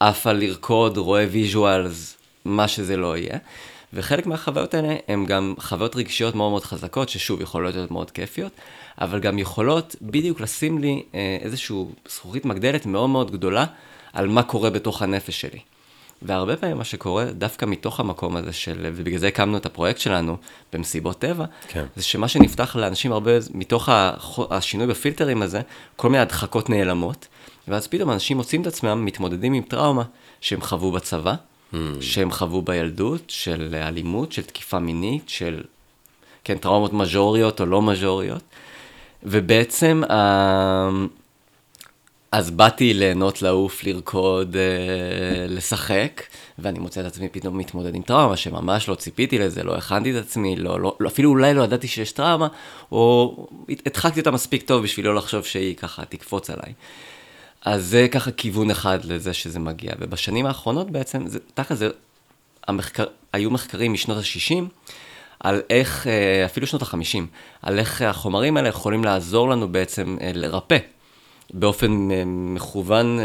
עף על לרקוד, רואה visuals, מה שזה לא יהיה. וחלק מהחוויות האלה הן גם חוויות רגשיות מאוד מאוד חזקות, ששוב, יכולות להיות מאוד כיפיות, אבל גם יכולות בדיוק לשים לי אה, איזושהי זכוכית מגדלת מאוד מאוד גדולה על מה קורה בתוך הנפש שלי. והרבה פעמים מה שקורה, דווקא מתוך המקום הזה של, ובגלל זה הקמנו את הפרויקט שלנו במסיבות טבע, כן. זה שמה שנפתח לאנשים הרבה, מתוך השינוי בפילטרים הזה, כל מיני הדחקות נעלמות, ואז פתאום אנשים מוצאים את עצמם מתמודדים עם טראומה שהם חוו בצבא, Hmm. שהם חוו בילדות, של אלימות, של תקיפה מינית, של, כן, טראומות מז'וריות או לא מז'וריות, ובעצם, אה, אז באתי ליהנות, לעוף, לרקוד, אה, לשחק, ואני מוצא את עצמי פתאום מתמודד עם טראומה, שממש לא ציפיתי לזה, לא הכנתי את עצמי, לא, לא, לא, אפילו אולי לא ידעתי שיש טראומה, או הדחקתי אותה מספיק טוב בשביל לא לחשוב שהיא ככה תקפוץ עליי. אז זה ככה כיוון אחד לזה שזה מגיע, ובשנים האחרונות בעצם, זה, תכל'ס זה, המחקר, היו מחקרים משנות ה-60, על איך, אה, אפילו שנות ה-50, על איך החומרים האלה יכולים לעזור לנו בעצם אה, לרפא, באופן אה, מכוון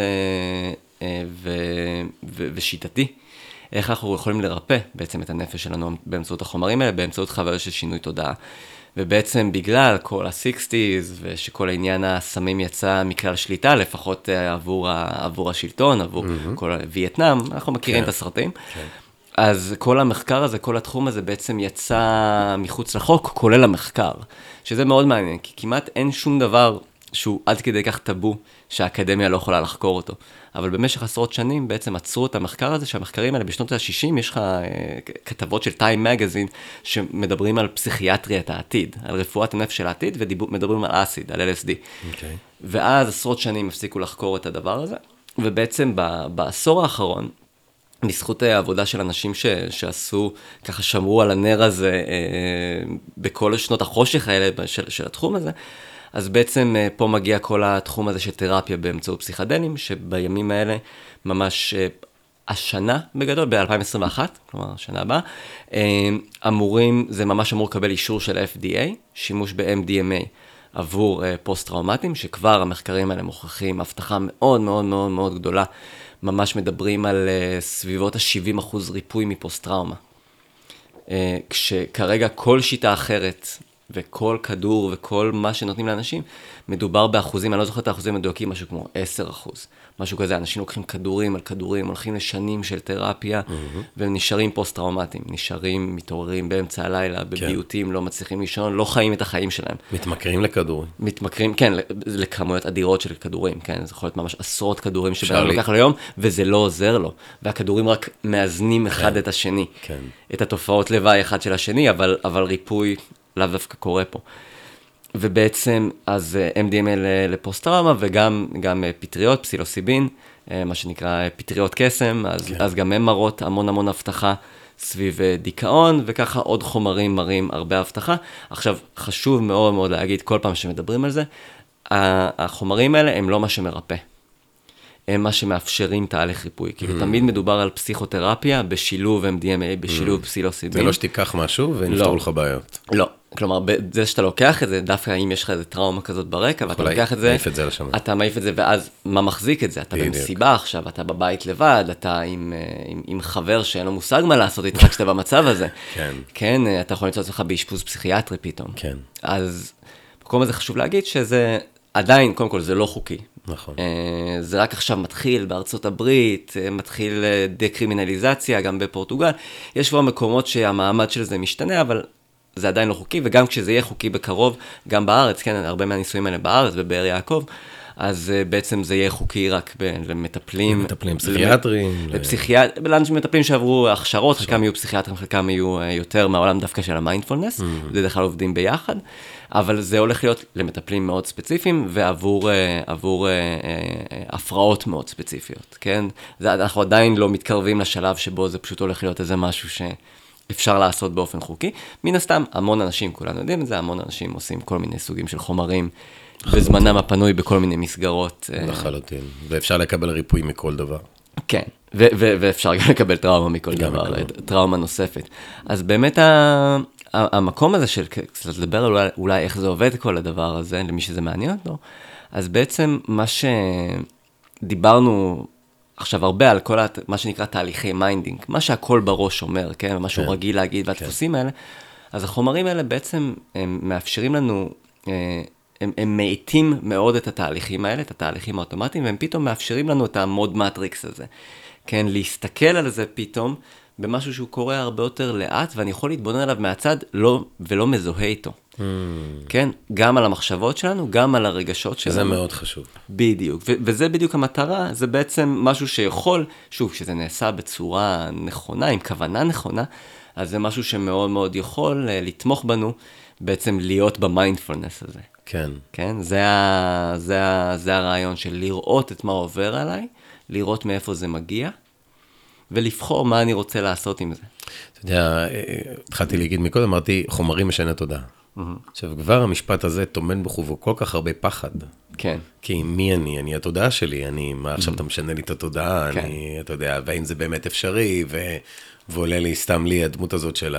ו, ו, ושיטתי, איך אנחנו יכולים לרפא בעצם את הנפש שלנו באמצעות החומרים האלה, באמצעות חוויה של שינוי תודעה. ובעצם בגלל כל ה-60's, ושכל העניין הסמים יצא מכלל שליטה, לפחות אה, עבור, ה, עבור השלטון, עבור mm-hmm. כל וייטנאם, אנחנו מכירים כן. את הסרטים. כן. אז כל המחקר הזה, כל התחום הזה בעצם יצא מחוץ לחוק, כולל המחקר, שזה מאוד מעניין, כי כמעט אין שום דבר שהוא עד כדי כך טאבו, שהאקדמיה לא יכולה לחקור אותו. אבל במשך עשרות שנים בעצם עצרו את המחקר הזה, שהמחקרים האלה בשנות ה-60, יש לך אה, כתבות של טיים מגזין, שמדברים על פסיכיאטריית העתיד, על רפואת הנפש של העתיד, ומדברים על אסיד, על LSD. Okay. אוקיי. ואז עשרות שנים הפסיקו לחקור את הדבר הזה, ובעצם בעשור האחרון, בזכות העבודה של אנשים ש, שעשו, ככה שמרו על הנר הזה אה, בכל שנות החושך האלה של, של התחום הזה, אז בעצם אה, פה מגיע כל התחום הזה של תרפיה באמצעות פסיכדלים, שבימים האלה ממש אה, השנה בגדול, ב-2021, כלומר השנה הבאה, אה, אמורים, זה ממש אמור לקבל אישור של FDA, שימוש ב-MDMA. עבור פוסט-טראומטיים, שכבר המחקרים האלה מוכיחים הבטחה מאוד מאוד מאוד מאוד גדולה. ממש מדברים על סביבות ה-70% ריפוי מפוסט-טראומה. כשכרגע כל שיטה אחרת וכל כדור וכל מה שנותנים לאנשים, מדובר באחוזים, אני לא זוכר את האחוזים המדויקים, משהו כמו 10 אחוז. משהו כזה, אנשים לוקחים כדורים על כדורים, הולכים לשנים של תרפיה, mm-hmm. והם נשארים פוסט-טראומטיים, נשארים, מתעוררים באמצע הלילה, כן. בביוטים, כן. לא מצליחים לישון, לא חיים את החיים שלהם. מתמכרים לכדורים. מתמכרים, כן, לכמויות אדירות של כדורים, כן, זה יכול להיות ממש עשרות כדורים שבן אדם לוקח ליום, וזה לא עוזר לו, והכדורים רק מאזנים אחד כן. את השני. כן. את התופעות לוואי אחד של השני, אבל, אבל ריפוי לאו דווקא קורה פה. ובעצם, אז אה, MDMA לפוסט-טראומה וגם גם אה, פטריות, פסילוסיבין, אה, מה שנקרא פטריות קסם, אז, כן. אז גם הן מראות המון המון הבטחה סביב דיכאון, וככה עוד חומרים מראים הרבה הבטחה. עכשיו, חשוב מאוד מאוד להגיד כל פעם שמדברים על זה, החומרים האלה הם לא מה שמרפא. הם מה שמאפשרים תהליך ריפוי. כאילו, mm. תמיד מדובר על פסיכותרפיה בשילוב MDMA, בשילוב mm. פסילוסיבין. זה לא שתיקח משהו ונפתרו לא. לך בעיות. לא. כלומר, זה שאתה לוקח את זה, דווקא אם יש לך איזה טראומה כזאת ברקע, ואתה לוקח את זה, מעיף את זה לשם. אתה מעיף את זה, ואז מה מחזיק את זה? אתה במסיבה עכשיו, אתה בבית לבד, אתה עם, אה, עם, עם חבר שאין לו מושג מה לעשות איתך כשאתה במצב הזה. *laughs* כן. כן, אה, אתה יכול למצוא את עצמך באשפוז פסיכיאטרי פתאום. כן. אז במקום הזה חשוב להגיד שזה עדיין, קודם כל, זה לא חוקי. נכון. אה, זה רק עכשיו מתחיל בארצות הברית, מתחיל דקרימינליזציה, גם בפורטוגל. יש כבר מקומות שהמעמד של זה משתנה, אבל זה עדיין לא חוקי, וגם כשזה יהיה חוקי בקרוב, גם בארץ, כן, הרבה מהניסויים האלה בארץ, בבאר יעקב, אז uh, בעצם זה יהיה חוקי רק ב- למטפלים. למטפלים פסיכיאטרים. לפסיכיאטרים, לאנשים מטפלים שעברו הכשרות, חלקם יהיו פסיכיאטרים, חלקם יהיו uh, יותר מהעולם דווקא של המיינדפולנס, mm-hmm. בדרך כלל עובדים ביחד, אבל זה הולך להיות למטפלים מאוד ספציפיים ועבור uh, עבור, uh, uh, הפרעות מאוד ספציפיות, כן? זה, אנחנו עדיין לא מתקרבים לשלב שבו זה פשוט הולך להיות איזה משהו ש... אפשר לעשות באופן חוקי. מן הסתם, המון אנשים, כולנו יודעים את זה, המון אנשים עושים כל מיני סוגים של חומרים בזמנם הפנוי בכל מיני מסגרות. אה, לחלוטין, ואפשר לקבל ריפוי מכל דבר. כן, ו- ו- ואפשר גם לקבל טראומה מכל דבר, מכל. טראומה נוספת. אז באמת ה- המקום הזה של קצת לדבר על אולי, אולי איך זה עובד כל הדבר הזה, למי שזה מעניין אותו, אז בעצם מה שדיברנו עכשיו הרבה על כל הת... מה שנקרא תהליכי minding, מה שהקול בראש אומר, כן, מה שהוא כן. רגיל להגיד והדפוסים כן. האלה, אז החומרים האלה בעצם הם מאפשרים לנו אה, הם, הם מאיטים מאוד את התהליכים האלה, את התהליכים האוטומטיים, והם פתאום מאפשרים לנו את ה mode Matrix הזה. כן, להסתכל על זה פתאום במשהו שהוא קורה הרבה יותר לאט, ואני יכול להתבונן עליו מהצד לא, ולא מזוהה איתו. Mm. כן, גם על המחשבות שלנו, גם על הרגשות שלנו. זה מאוד חשוב. בדיוק, ו- וזה בדיוק המטרה, זה בעצם משהו שיכול, שוב, כשזה נעשה בצורה נכונה, עם כוונה נכונה, אז זה משהו שמאוד מאוד יכול uh, לתמוך בנו, בעצם להיות במיינדפולנס הזה. כן. כן? זה, ה, זה, ה, זה הרעיון של לראות את מה עובר עליי, לראות מאיפה זה מגיע, ולבחור מה אני רוצה לעשות עם זה. אתה יודע, התחלתי להגיד מקודם, אמרתי, חומרים משנה תודעה. עכשיו, כבר המשפט הזה טומן בחובו כל כך הרבה פחד. כן. כי מי אני? אני התודעה שלי, אני, מה עכשיו. אתה משנה לי את התודעה, כן. אני, אתה יודע, והאם זה באמת אפשרי, ו, ועולה לי סתם לי הדמות הזאת של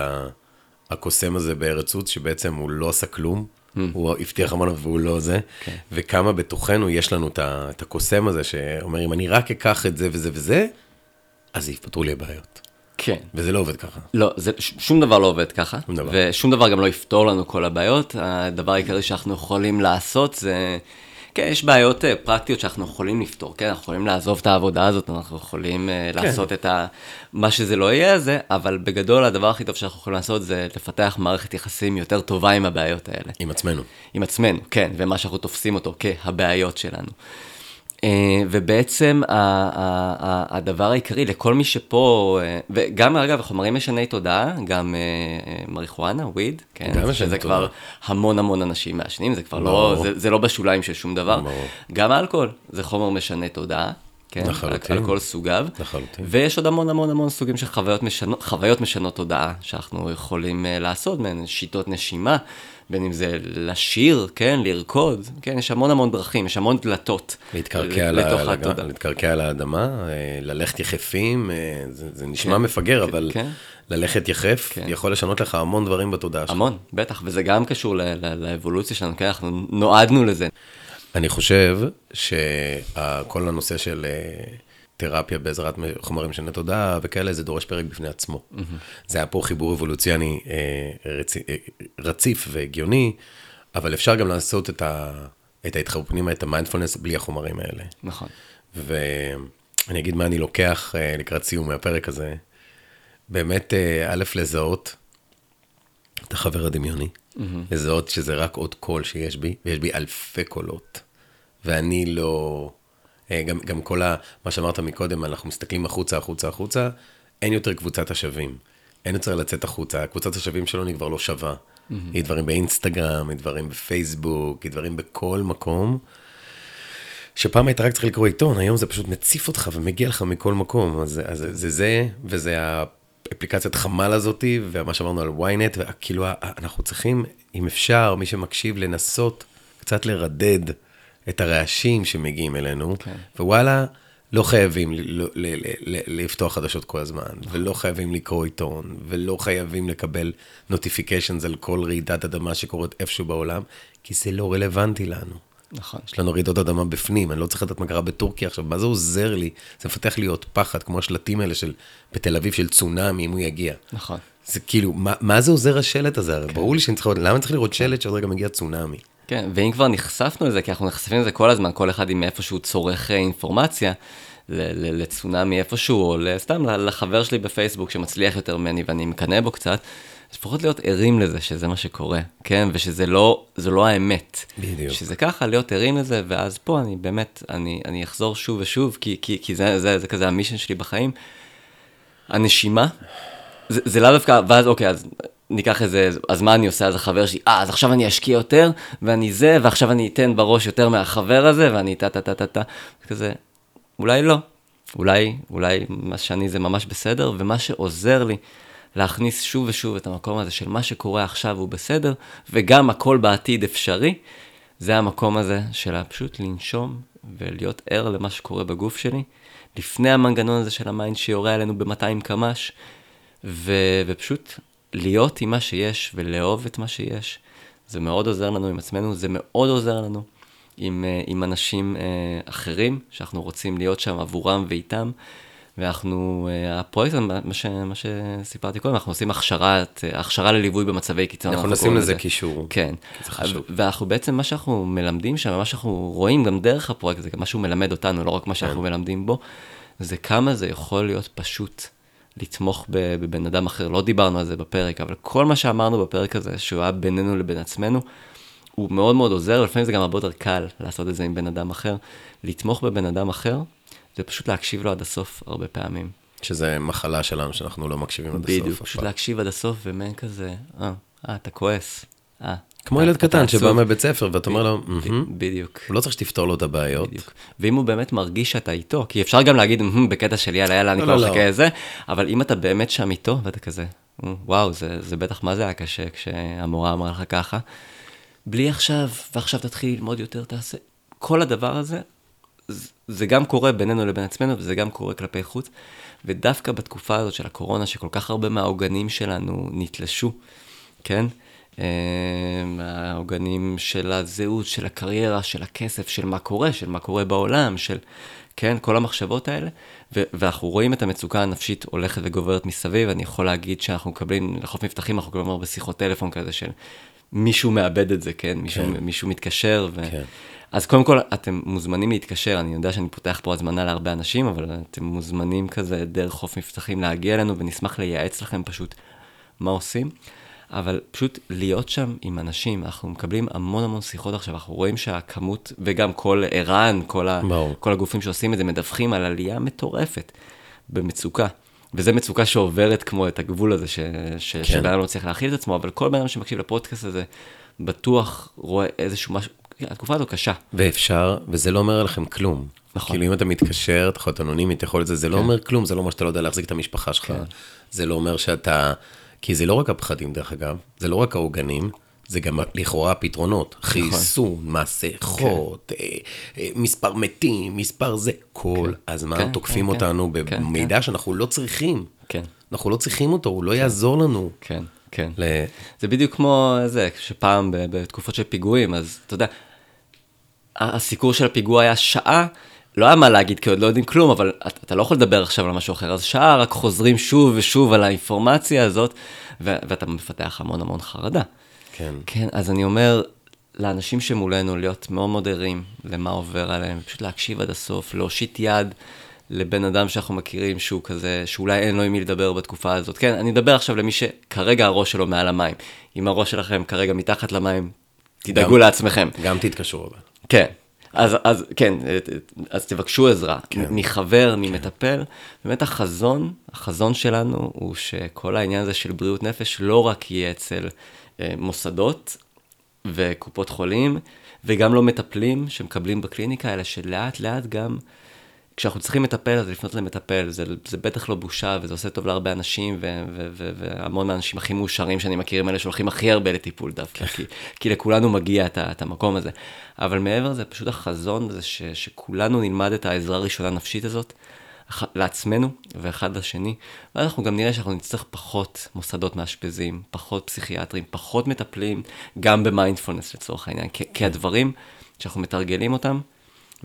הקוסם הזה בארץ עוץ, שבעצם הוא לא עשה כלום, Mm. הוא הבטיח המון והוא לא זה. כן. וכמה בתוכנו יש לנו את הקוסם הזה שאומר, אם אני רק אקח את זה וזה וזה, אז יפתרו לי הבעיות. כן. וזה לא עובד ככה. לא, זה, שום דבר לא עובד ככה, שום דבר. ושום דבר גם לא יפתור לנו כל הבעיות. הדבר העיקרי שאנחנו יכולים לעשות זה כן, יש בעיות uh, פרקטיות שאנחנו יכולים לפתור, כן, אנחנו יכולים לעזוב את העבודה הזאת, אנחנו יכולים uh, כן. לעשות את ה... מה שזה לא יהיה זה, אבל בגדול הדבר הכי טוב שאנחנו יכולים לעשות זה לפתח מערכת יחסים יותר טובה עם הבעיות האלה. עם עצמנו. עם עצמנו, כן, ומה שאנחנו תופסים אותו כהבעיות שלנו. אה, ובעצם הדבר העיקרי לכל מי שפה, אה, וגם אגב, חומרים משני תודעה, גם אה, מריחואנה, וויד, כן, שזה כבר המון המון אנשים מעשנים, זה כבר לא, זה, זה לא בשוליים של שום דבר. גם אלכוהול זה חומר משנה תודעה. כן, לחלוטין. על כל סוגיו. לחלוטין. ויש עוד המון המון המון סוגים של חוויות משנות, חוויות משנות תודעה שאנחנו יכולים לעשות מהן, שיטות נשימה, בין אם זה לשיר, כן, לרקוד, כן, יש המון המון דרכים, יש המון דלתות. להתקרקע, לתוך התודעה. להתקרקע על האדמה, אה, ללכת יחפים, אה, זה, זה נשמע כן, מפגר, כן, אבל כן. ללכת יחף כן. יכול לשנות לך המון דברים בתודעה שלך. המון, בטח, וזה גם קשור לאבולוציה שלנו, כן, אנחנו נועדנו לזה. אני חושב שכל הנושא של... אה, תרפיה בעזרת חומרים של תודעה וכאלה, זה דורש פרק בפני עצמו. Mm-hmm. זה היה פה חיבור אבולוציאני אה, רצ... אה, רציף והגיוני, אבל אפשר גם לעשות את, ה... את ההתחרות פנימה, את המיינדפולנס, בלי החומרים האלה. נכון. ואני אגיד מה אני לוקח לקראת סיום מהפרק הזה. באמת, א', לזהות את החבר הדמיוני, mm-hmm. לזהות שזה רק עוד קול שיש בי, ויש בי אלפי קולות, ואני לא... אה, גם, גם כל ה, מה שאמרת מקודם, אנחנו מסתכלים החוצה, החוצה, החוצה, אין יותר קבוצת השווים. אין יותר לצאת החוצה, קבוצת השווים שלנו היא כבר לא שווה. Mm-hmm. היא דברים באינסטגרם, היא דברים בפייסבוק, היא דברים בכל מקום. שפעם היית רק צריך לקרוא עיתון, היום זה פשוט מציף אותך ומגיע לך מכל מקום. אז, אז זה זה, זה וזה האפליקציית חמ"ל הזאתי, ומה שאמרנו על ynet, וכאילו אנחנו צריכים, אם אפשר, מי שמקשיב, לנסות קצת לרדד. את הרעשים שמגיעים אלינו, כן. ווואלה, לא חייבים לפתוח חדשות כל הזמן, ולא חייבים לקרוא עיתון, ולא חייבים לקבל נוטיפיקיישנס על כל רעידת אדמה שקורית איפשהו בעולם, כי זה לא רלוונטי לנו. נכון. יש לנו רעידות אדמה בפנים, אני לא צריך לדעת מה קרה בטורקיה עכשיו, מה זה עוזר לי? זה מפתח לי עוד פחד, כמו השלטים האלה של, בתל אביב של צונאמי, אם הוא יגיע. נכון. זה כאילו, מה, מה זה עוזר השלט הזה? כן. ברור לי שאני צריך לראות, למה אני צריך לראות שלט שעוד רגע מגיע צונאמי? כן, ואם כבר נחשפנו לזה, כי אנחנו נחשפים לזה כל הזמן, כל אחד עם איפה שהוא צורך אה, אינפורמציה, לצונאמי איפשהו, או סתם לחבר שלי בפייסבוק שמצליח יותר ממני ואני מקנא בו קצת, לפחות להיות ערים לזה שזה מה שקורה, כן? ושזה לא, לא האמת. בדיוק. שזה ככה, להיות ערים לזה, ואז פה אני באמת, אני, אני אחזור שוב ושוב, כי, כי, כי זה, זה, זה כזה המישן שלי בחיים. הנשימה, זה, זה לאו דווקא, ואז אוקיי, אז ניקח איזה, אז מה אני עושה? אז החבר שלי, אה, אז עכשיו אני אשקיע יותר, ואני זה, ועכשיו אני אתן בראש יותר מהחבר הזה, ואני טה טה טה טה טה, כזה, אולי לא. אולי, אולי מה שאני זה ממש בסדר, ומה שעוזר לי להכניס שוב ושוב את המקום הזה של מה שקורה עכשיו הוא בסדר, וגם הכל בעתיד אפשרי, זה המקום הזה של פשוט לנשום ולהיות ער למה שקורה בגוף שלי, לפני המנגנון הזה של ה mind שיורה עלינו ב-200 קמ"ש, ופשוט להיות עם מה שיש ולאהוב את מה שיש, זה מאוד עוזר לנו עם עצמנו, זה מאוד עוזר לנו עם, אה, עם אנשים אה, אחרים, שאנחנו רוצים להיות שם עבורם ואיתם. ואנחנו, אה, הפרויקט, מה, ש, מה שסיפרתי קודם, אנחנו עושים הכשרת, הכשרה לליווי במצבי קיצון. אנחנו נשים לזה קישור. כן. ואנחנו בעצם, מה שאנחנו מלמדים שם, מה שאנחנו רואים גם דרך הפרויקט, זה גם מה שהוא מלמד אותנו, לא רק מה שאנחנו כן. מלמדים בו, זה כמה זה יכול להיות פשוט לתמוך בבן אדם אחר, לא דיברנו על זה בפרק, אבל כל מה שאמרנו בפרק הזה, שהוא היה בינינו לבין עצמנו, הוא מאוד מאוד עוזר, לפעמים זה גם הרבה יותר קל לעשות את זה עם בן אדם אחר. לתמוך בבן אדם אחר, זה פשוט להקשיב לו עד הסוף הרבה פעמים. שזה מחלה שלנו, שאנחנו לא מקשיבים עד הסוף. בדיוק, פשוט להקשיב עד הסוף, ומעין כזה, אה, אה, אתה כועס, אה, כמו ילד קטן שבא מבית ספר ואתה אומר לו, בדיוק. הוא לא צריך שתפתור לו את הבעיות. בדיוק. ואם הוא באמת מרגיש שאתה איתו, כי אפשר גם להגיד, בקטע של יאללה, יאללה, אני לא, כבר לא, מחכה לזה, אבל אם אתה באמת שם איתו, ואתה כזה, וואו, זה בטח מה זה היה קשה כשהמורה אמרה לך ככה, בלי עכשיו, ועכשיו תתחיל ללמוד יותר, תעשה. כל הדבר הזה, זה גם קורה בינינו לבין עצמנו, וזה גם קורה כלפי חוץ. ודווקא בתקופה הזאת של הקורונה, שכל כך הרבה מהעוגנים שלנו נתלשו, כן? העוגנים של הזהות, של הקריירה, של הכסף, של מה קורה, של מה קורה בעולם, של, כן, כל המחשבות האלה. ו- ואנחנו רואים את המצוקה הנפשית הולכת וגוברת מסביב, אני יכול להגיד שאנחנו מקבלים, לחוף מבטחים, אנחנו מקבלים הרבה שיחות טלפון כזה של מישהו מאבד את זה, כן? מישהו, כן. מישהו מתקשר. ו... כן. אז קודם כל, אתם מוזמנים להתקשר, אני יודע שאני פותח פה הזמנה להרבה אנשים, אבל אתם מוזמנים כזה דרך חוף מבטחים להגיע אלינו, ונשמח לייעץ לכם פשוט מה עושים. אבל פשוט להיות שם עם אנשים, אנחנו מקבלים המון המון שיחות עכשיו, אנחנו רואים שהכמות, וגם כל ערן, כל, ה. כל הגופים שעושים את זה, מדווחים על עלייה מטורפת במצוקה. וזו מצוקה שעוברת כמו את הגבול הזה, ש, ש, כן. שבן אדם לא צריך להכיל את עצמו, אבל כל בן אדם שמקשיב לפודקאסט הזה, בטוח רואה איזשהו משהו, התקופה הזו קשה. ואפשר, וזה לא אומר לכם כלום. נכון. כאילו אם אתה מתקשר, אתה יכול להיות אנונימי, אתה יכול להיות זה, זה לא כן. אומר כלום, זה לא אומר שאתה לא יודע להחזיק את המשפחה שלך. כן. זה לא אומר שאתה... כי זה לא רק הפחדים, דרך אגב, זה לא רק העוגנים, זה גם לכאורה הפתרונות. נכון. חיסון, מסכות, אה, אה, מספר מתים, מספר זה. כל הזמן כן, תוקפים כן, אותנו כן, כן, במידע שאנחנו לא צריכים. כן, אנחנו לא צריכים אותו, הוא לא יעזור לנו. כן, כן. ל- זה בדיוק כמו זה, שפעם בתקופות של פיגועים, אז אתה יודע, הסיקור של הפיגוע היה שעה, לא היה מה להגיד, כי עוד לא יודעים כלום, אבל אתה, אתה לא יכול לדבר עכשיו על משהו אחר, אז שעה רק חוזרים שוב ושוב על האינפורמציה הזאת, ו- ואתה מפתח המון המון חרדה. כן. כן, אז אני אומר לאנשים שמולנו להיות מאוד מאוד ערים למה עובר עליהם, פשוט להקשיב עד הסוף, להושיט יד לבן אדם שאנחנו מכירים שהוא כזה, שאולי אין לו עם מי לדבר בתקופה הזאת. כן, אני מדבר עכשיו למי שכרגע הראש שלו מעל המים. אם הראש שלכם כרגע מתחת למים, תדאגו גם- לעצמכם. גם תתקשרו. כן. אז, אז כן, אז תבקשו עזרה, כן. כן. מחבר, ממטפל. באמת החזון, החזון שלנו הוא שכל העניין הזה של בריאות נפש לא רק יהיה אצל אה, מוסדות וקופות חולים, וגם לא מטפלים שמקבלים בקליניקה, אלא שלאט לאט גם, כשאנחנו צריכים מטפל, אז לפנות למטפל, זה, זה בטח לא בושה, וזה עושה טוב להרבה אנשים, ו- ו- ו- והמון מהאנשים הכי מאושרים שאני מכיר הם אלה שהולכים הכי הרבה לטיפול דווקא, כי, כי לכולנו מגיע את, את המקום הזה. אבל מעבר לזה, פשוט החזון זה ש- שכולנו נלמד את העזרה הראשונה הנפשית הזאת, אח- לעצמנו ואחד לשני, ואז אנחנו גם נראה שאנחנו נצטרך פחות מוסדות מאשפזים, פחות פסיכיאטרים, פחות מטפלים, גם במיינדפולנס לצורך העניין, כי הדברים שאנחנו מתרגלים אותם,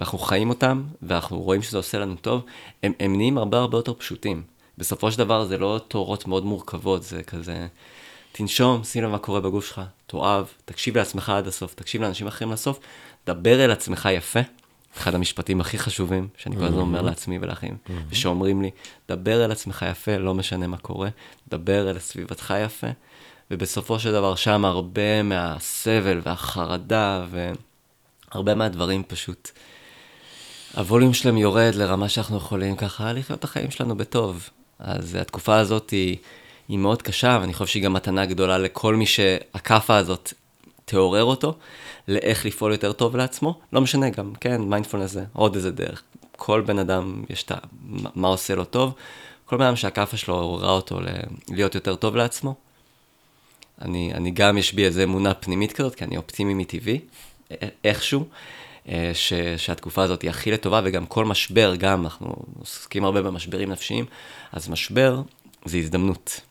ואנחנו חיים אותם, ואנחנו רואים שזה עושה לנו טוב, הם, הם נהיים הרבה הרבה יותר פשוטים. בסופו של דבר זה לא תורות מאוד מורכבות, זה כזה, תנשום, שים לב מה קורה בגוף שלך, תאהב, תקשיב לעצמך עד הסוף, תקשיב לאנשים אחרים לסוף, דבר אל עצמך יפה. אחד המשפטים הכי חשובים שאני כל הזמן אומר לעצמי ולאחים, ושאומרים לי, דבר אל עצמך יפה, לא משנה מה קורה, דבר אל סביבתך יפה, ובסופו של דבר שם הרבה מהסבל והחרדה והרבה מהדברים פשוט הווליום שלהם יורד לרמה שאנחנו יכולים ככה לחיות את החיים שלנו בטוב. אז התקופה הזאת היא, היא מאוד קשה, ואני חושב שהיא גם מתנה גדולה לכל מי שהכאפה הזאת תעורר אותו, לאיך לפעול יותר טוב לעצמו. לא משנה גם, כן, מיינדפולנס זה עוד איזה דרך. כל בן אדם יש את ה... מה עושה לו טוב. כל בן אדם שהכאפה שלו עוררה אותו ל... להיות יותר טוב לעצמו. אני, אני גם, יש בי איזו אמונה פנימית כזאת, כי אני אופטימי מטבעי, איכשהו, ש, שהתקופה הזאת היא הכי לטובה, וגם כל משבר, גם, אנחנו עוסקים הרבה במשברים נפשיים, אז משבר זה הזדמנות.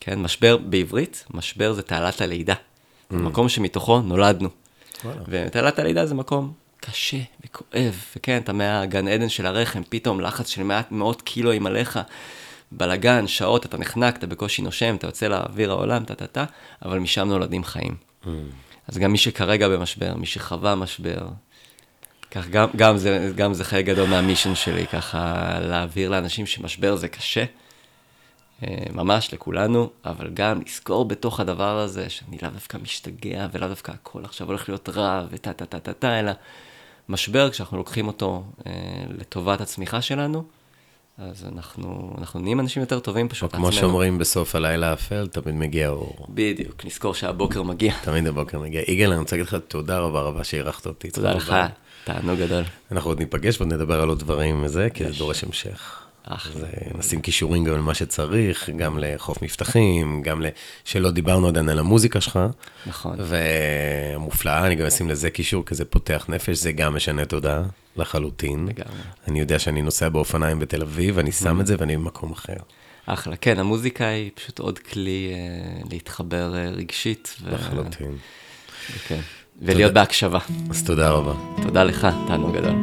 כן, משבר בעברית, משבר זה תעלת הלידה. זה מקום שמתוכו נולדנו. וואלה. ותעלת הלידה זה מקום קשה וכואב, וכן, אתה מהגן עדן של הרחם, פתאום לחץ של מעט מאות קילואים עליך, בלגן, שעות, אתה נחנק, אתה בקושי נושם, אתה יוצא לאוויר העולם, טה-טה-טה, אבל משם נולדים חיים. אז גם מי שכרגע במשבר, מי שחווה משבר, כך גם, גם, זה, גם זה חלק גדול מהמישן שלי, ככה להעביר לאנשים שמשבר זה קשה, אה, ממש לכולנו, אבל גם לזכור בתוך הדבר הזה שאני לאו דווקא משתגע ולאו דווקא הכל עכשיו הולך להיות רע וטה טה טה טה טה, אלא משבר, כשאנחנו לוקחים אותו אה, לטובת הצמיחה שלנו, אז אנחנו, אנחנו נהיים אנשים יותר טובים או פשוט כמו שאומרים בסוף הלילה האפל, תמיד מגיע אור. בדיוק, נזכור שהבוקר מגיע. תמיד הבוקר מגיע. יגאל, אני רוצה להגיד לך תודה רבה רבה שאירחת אותי. תודה לך, רבה. תענוג גדול. אנחנו עוד ניפגש ועוד נדבר על עוד דברים וזה, כי זה. דורש המשך. אחלה. נשים קישורים גם למה שצריך, גם לחוף מבטחים, גם. שלא דיברנו עדיין על המוזיקה שלך. נכון. ומופלאה, אני גם אשים לזה קישור, כי זה פותח נפש, זה גם משנה תודעה לחלוטין. לגמרי. אני יודע שאני נוסע באופניים בתל אביב, אני שם את זה ואני במקום אחר. אחלה. כן, המוזיקה היא פשוט עוד כלי אה, להתחבר אה, רגשית. לחלוטין. כן. ולהיות בהקשבה. אז תודה רבה. תודה לך, תענוג גדול.